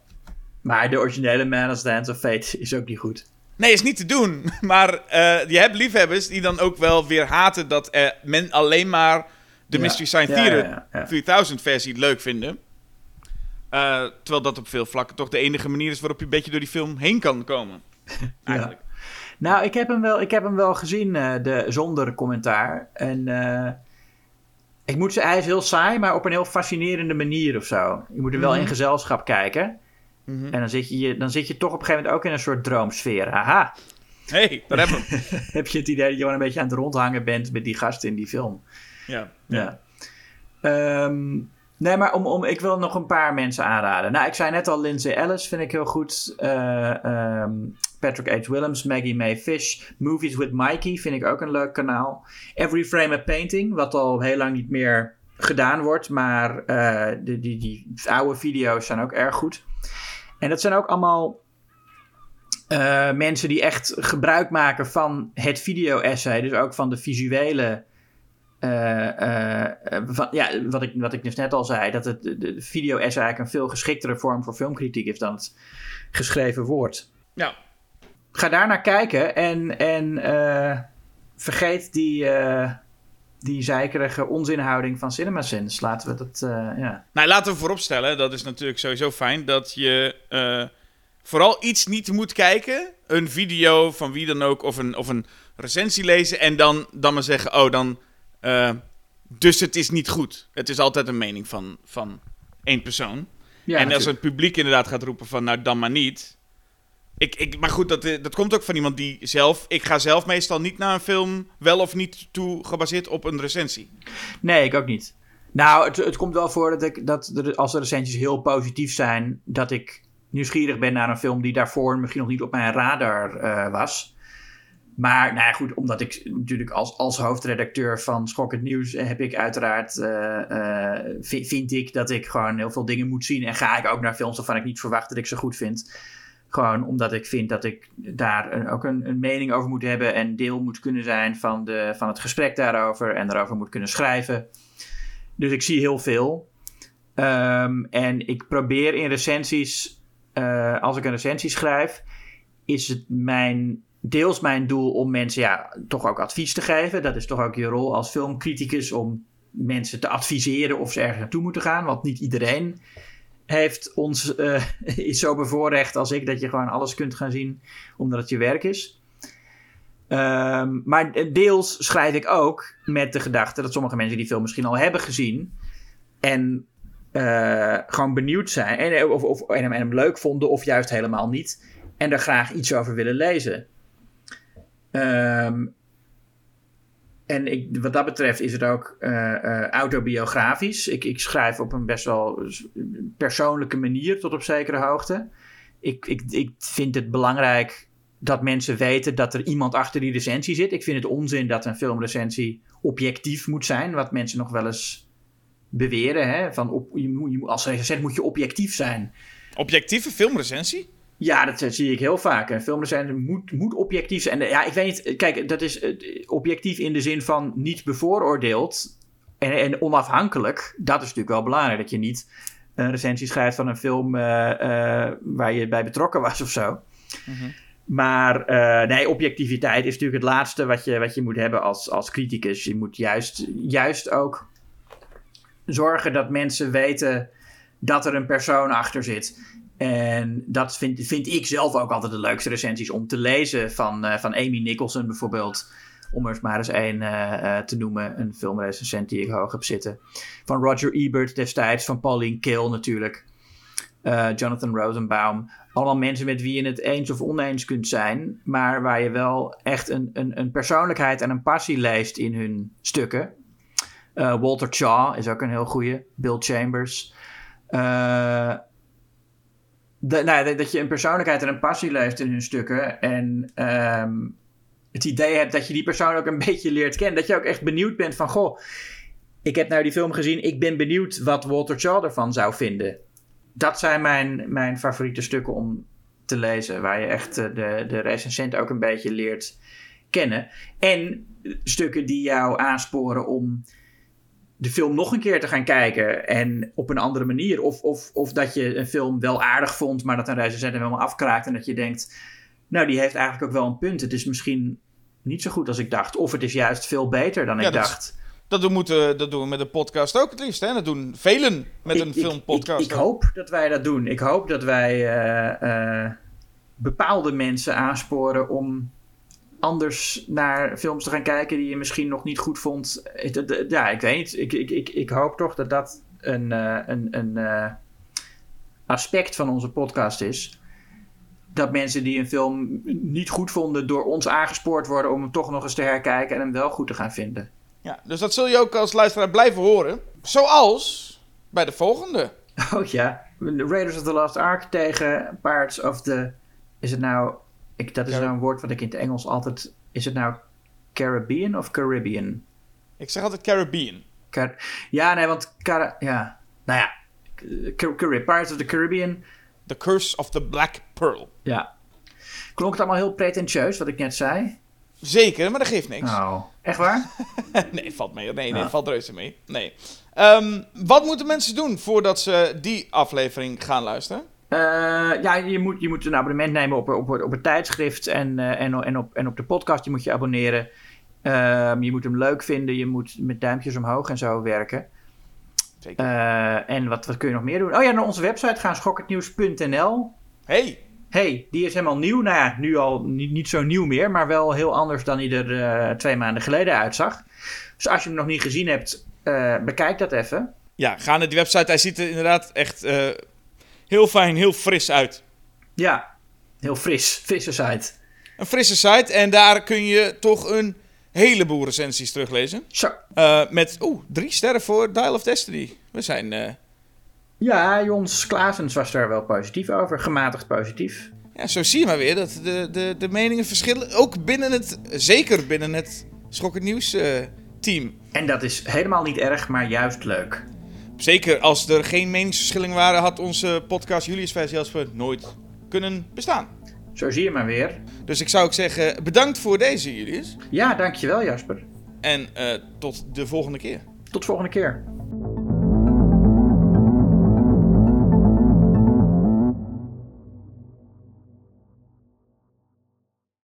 Maar de originele Manos, The Hands of Fate is ook niet goed.
Nee, is niet te doen. Maar uh, je hebt liefhebbers die dan ook wel weer haten... dat uh, men alleen maar de ja. Mystery Science ja, Theater ja, 3000 versie leuk vinden. Uh, terwijl dat op veel vlakken toch de enige manier is waarop je een beetje door die film heen kan komen. Eigenlijk.
Nou, ik heb hem wel, ik heb hem wel gezien uh, de, zonder commentaar. En uh, ik moet zeggen, hij is heel saai, maar op een heel fascinerende manier of zo. Je moet er wel mm -hmm. in gezelschap kijken. Mm -hmm. En dan zit, je, dan zit je toch op een gegeven moment ook in een soort droomsfeer. Haha.
hey, daar hebben we
Heb je het idee dat je gewoon een beetje aan het rondhangen bent met die gasten in die film.
Ja.
ja. ja. Um, Nee, maar om, om, ik wil nog een paar mensen aanraden. Nou, ik zei net al, Lindsay Ellis vind ik heel goed. Uh, Patrick H. Willems, Maggie May Fish. Movies with Mikey vind ik ook een leuk kanaal. Every Frame a Painting, wat al heel lang niet meer gedaan wordt. Maar uh, die, die, die oude video's zijn ook erg goed. En dat zijn ook allemaal uh, mensen die echt gebruik maken van het video-essay. Dus ook van de visuele van, ja, wat ik, wat ik dus net al zei, dat het, de video is eigenlijk een veel geschiktere vorm voor filmkritiek is dan het geschreven woord.
Ja.
Ga daar naar kijken en, en uh, vergeet die, die zeikerige onzinhouding van CinemaSins. Laten we dat, ja.
Nou, laten we vooropstellen, dat is natuurlijk sowieso fijn, dat je vooral iets niet moet kijken. Een video van wie dan ook, of een, of een recensie lezen en dan, dan maar zeggen, oh, dan uh, dus het is niet goed. Het is altijd een mening van, van één persoon. Ja, en als het publiek inderdaad gaat roepen van, nou dan maar niet. Ik, ik, maar goed, dat, dat komt ook van iemand die zelf... Ik ga zelf meestal niet naar een film wel of niet toe gebaseerd op een recensie.
Nee, ik ook niet. Nou, het, het komt wel voor dat, ik, dat er, als de recensies heel positief zijn... dat ik nieuwsgierig ben naar een film die daarvoor misschien nog niet op mijn radar uh, was. Maar nou ja, goed, omdat ik natuurlijk als, als hoofdredacteur van Schokkend Nieuws heb ik uiteraard, uh, vind ik dat ik gewoon heel veel dingen moet zien. En ga ik ook naar films waarvan ik niet verwacht dat ik ze goed vind. Gewoon omdat ik vind dat ik daar ook een, een, mening over moet hebben en deel moet kunnen zijn van, de, van het gesprek daarover en daarover moet kunnen schrijven. Dus ik zie heel veel. Ehm, en ik probeer in recensies, als ik een recensie schrijf, is het mijn, deels mijn doel om mensen ja, toch ook advies te geven. Dat is toch ook je rol als filmcriticus om mensen te adviseren of ze ergens naartoe moeten gaan. Want niet iedereen heeft ons, uh, is zo bevoorrecht als ik dat je gewoon alles kunt gaan zien omdat het je werk is. Um, maar deels schrijf ik ook met de gedachte dat sommige mensen die film misschien al hebben gezien en uh, gewoon benieuwd zijn en, of, of, en, hem, leuk vonden of juist helemaal niet en er graag iets over willen lezen. Um, en ik, wat dat betreft is het ook uh, autobiografisch. Ik, ik, schrijf op een best wel persoonlijke manier tot op zekere hoogte. Ik, ik, ik vind het belangrijk dat mensen weten dat er iemand achter die recensie zit. Ik vind het onzin dat een filmrecensie objectief moet zijn, wat mensen nog wel eens beweren. Hè? Van op, je, je, als recensent moet je objectief zijn.
Objectieve filmrecensie?
Ja, dat zie ik heel vaak. Een filmrecensie moet, moet objectief zijn. En ja, ik weet niet, kijk, dat is eh, objectief in de zin van niet bevooroordeeld en, en onafhankelijk. Dat is natuurlijk wel belangrijk, dat je niet een recensie schrijft van een film uh, uh, waar je bij betrokken was of zo. Mm Maar uh, nee, objectiviteit is natuurlijk het laatste wat je, wat je moet hebben als, als criticus. Je moet juist, juist ook zorgen dat mensen weten dat er een persoon achter zit. En dat vind, vind ik zelf ook altijd de leukste recensies om te lezen. Van, uh, van Amy Nicholson bijvoorbeeld. Om er maar eens één uh, uh, te noemen. Een filmrecensent die ik hoog heb zitten. Van Roger Ebert destijds. Van Pauline Kill natuurlijk. Jonathan Rosenbaum. Allemaal mensen met wie je het eens of oneens kunt zijn. Maar waar je wel echt een, een, een persoonlijkheid en een passie leest in hun stukken. Walter Shaw is ook een heel goede. Bill Chambers. Uh, nou, dat je een persoonlijkheid en een passie leeft in hun stukken. En um, het idee hebt dat je die persoon ook een beetje leert kennen. Dat je ook echt benieuwd bent van, goh, ik heb nou die film gezien. Ik ben benieuwd wat Walter Shaw ervan zou vinden. Dat zijn mijn, mijn favoriete stukken om te lezen. Waar je echt de, de recensent ook een beetje leert kennen. En stukken die jou aansporen om de film nog een keer te gaan kijken en op een andere manier. Of, of, of dat je een film wel aardig vond, maar dat een recensent hem helemaal afkraakt en dat je denkt, nou die heeft eigenlijk ook wel een punt. Het is misschien niet zo goed als ik dacht. Of het is juist veel beter dan ik dacht.
Dat doen, moeten, dat doen we met de podcast ook het liefst. Hè? Dat doen velen met een filmpodcast.
Ik, ik, hoop dat wij dat doen. Ik hoop dat wij uh, uh, bepaalde mensen aansporen om anders naar films te gaan kijken die je misschien nog niet goed vond. Ja, ik weet niet. Ik, ik, ik, ik hoop toch dat dat een, uh, een, een uh, aspect van onze podcast is. Dat mensen die een film niet goed vonden door ons aangespoord worden om hem toch nog eens te herkijken en hem wel goed te gaan vinden.
Ja, dus dat zul je ook als luisteraar blijven horen. Zoals bij de volgende.
Oh ja, Raiders of the Lost Ark tegen Pirates of the... Is het nou ik, dat is een woord wat ik in het Engels altijd. Is het nou Caribbean of Caribbean?
Ik zeg altijd Caribbean.
Car ja, nee, want. Car ja. Nou ja. Car Pirates of the Caribbean.
The Curse of the Black Pearl.
Ja. Klonk het allemaal heel pretentieus wat ik net zei?
Zeker, maar dat geeft niks.
Oh, echt waar?
nee, valt mee. Nee, nee, oh. valt reuze mee. Nee. Um, wat moeten mensen doen voordat ze die aflevering gaan luisteren?
Uh, ja, je moet, je moet een abonnement nemen op, op, op het tijdschrift en, uh, en, en, op, en op de podcast. Je moet je abonneren. Uh, je moet hem leuk vinden. Je moet met duimpjes omhoog en zo werken. Zeker. Eh, en wat, wat kun je nog meer doen? Oh ja, naar onze website gaan, schokkendnieuws.nl.
Hey!
Hey, die is helemaal nieuw. Nou ja, nu al niet, niet zo nieuw meer, maar wel heel anders dan hij er twee maanden geleden uitzag. Dus als je hem nog niet gezien hebt, bekijk dat even.
Ja, ga naar die website. Hij ziet er inderdaad echt heel fijn, heel fris uit.
Ja, heel fris. Frisse site.
Een frisse site en daar kun je toch een heleboel recensies teruglezen.
Zo.
Uh, met, oeh, drie sterren voor Dial of Destiny. We zijn... Uh...
Ja, Jons Klaasens was daar wel positief over. Gematigd positief.
Ja, zo zie je maar weer dat de, de, de meningen verschillen. Ook binnen het, zeker binnen het Schokkend Nieuws eh, team.
En dat is helemaal niet erg, maar juist leuk.
Zeker als er geen meningsverschillen waren, had onze podcast Julius Jasper nooit kunnen bestaan.
Zo zie je maar weer.
Dus ik zou ook zeggen, bedankt voor deze Julius.
Ja, dankjewel Jasper.
En uh, tot de volgende keer.
Tot volgende keer.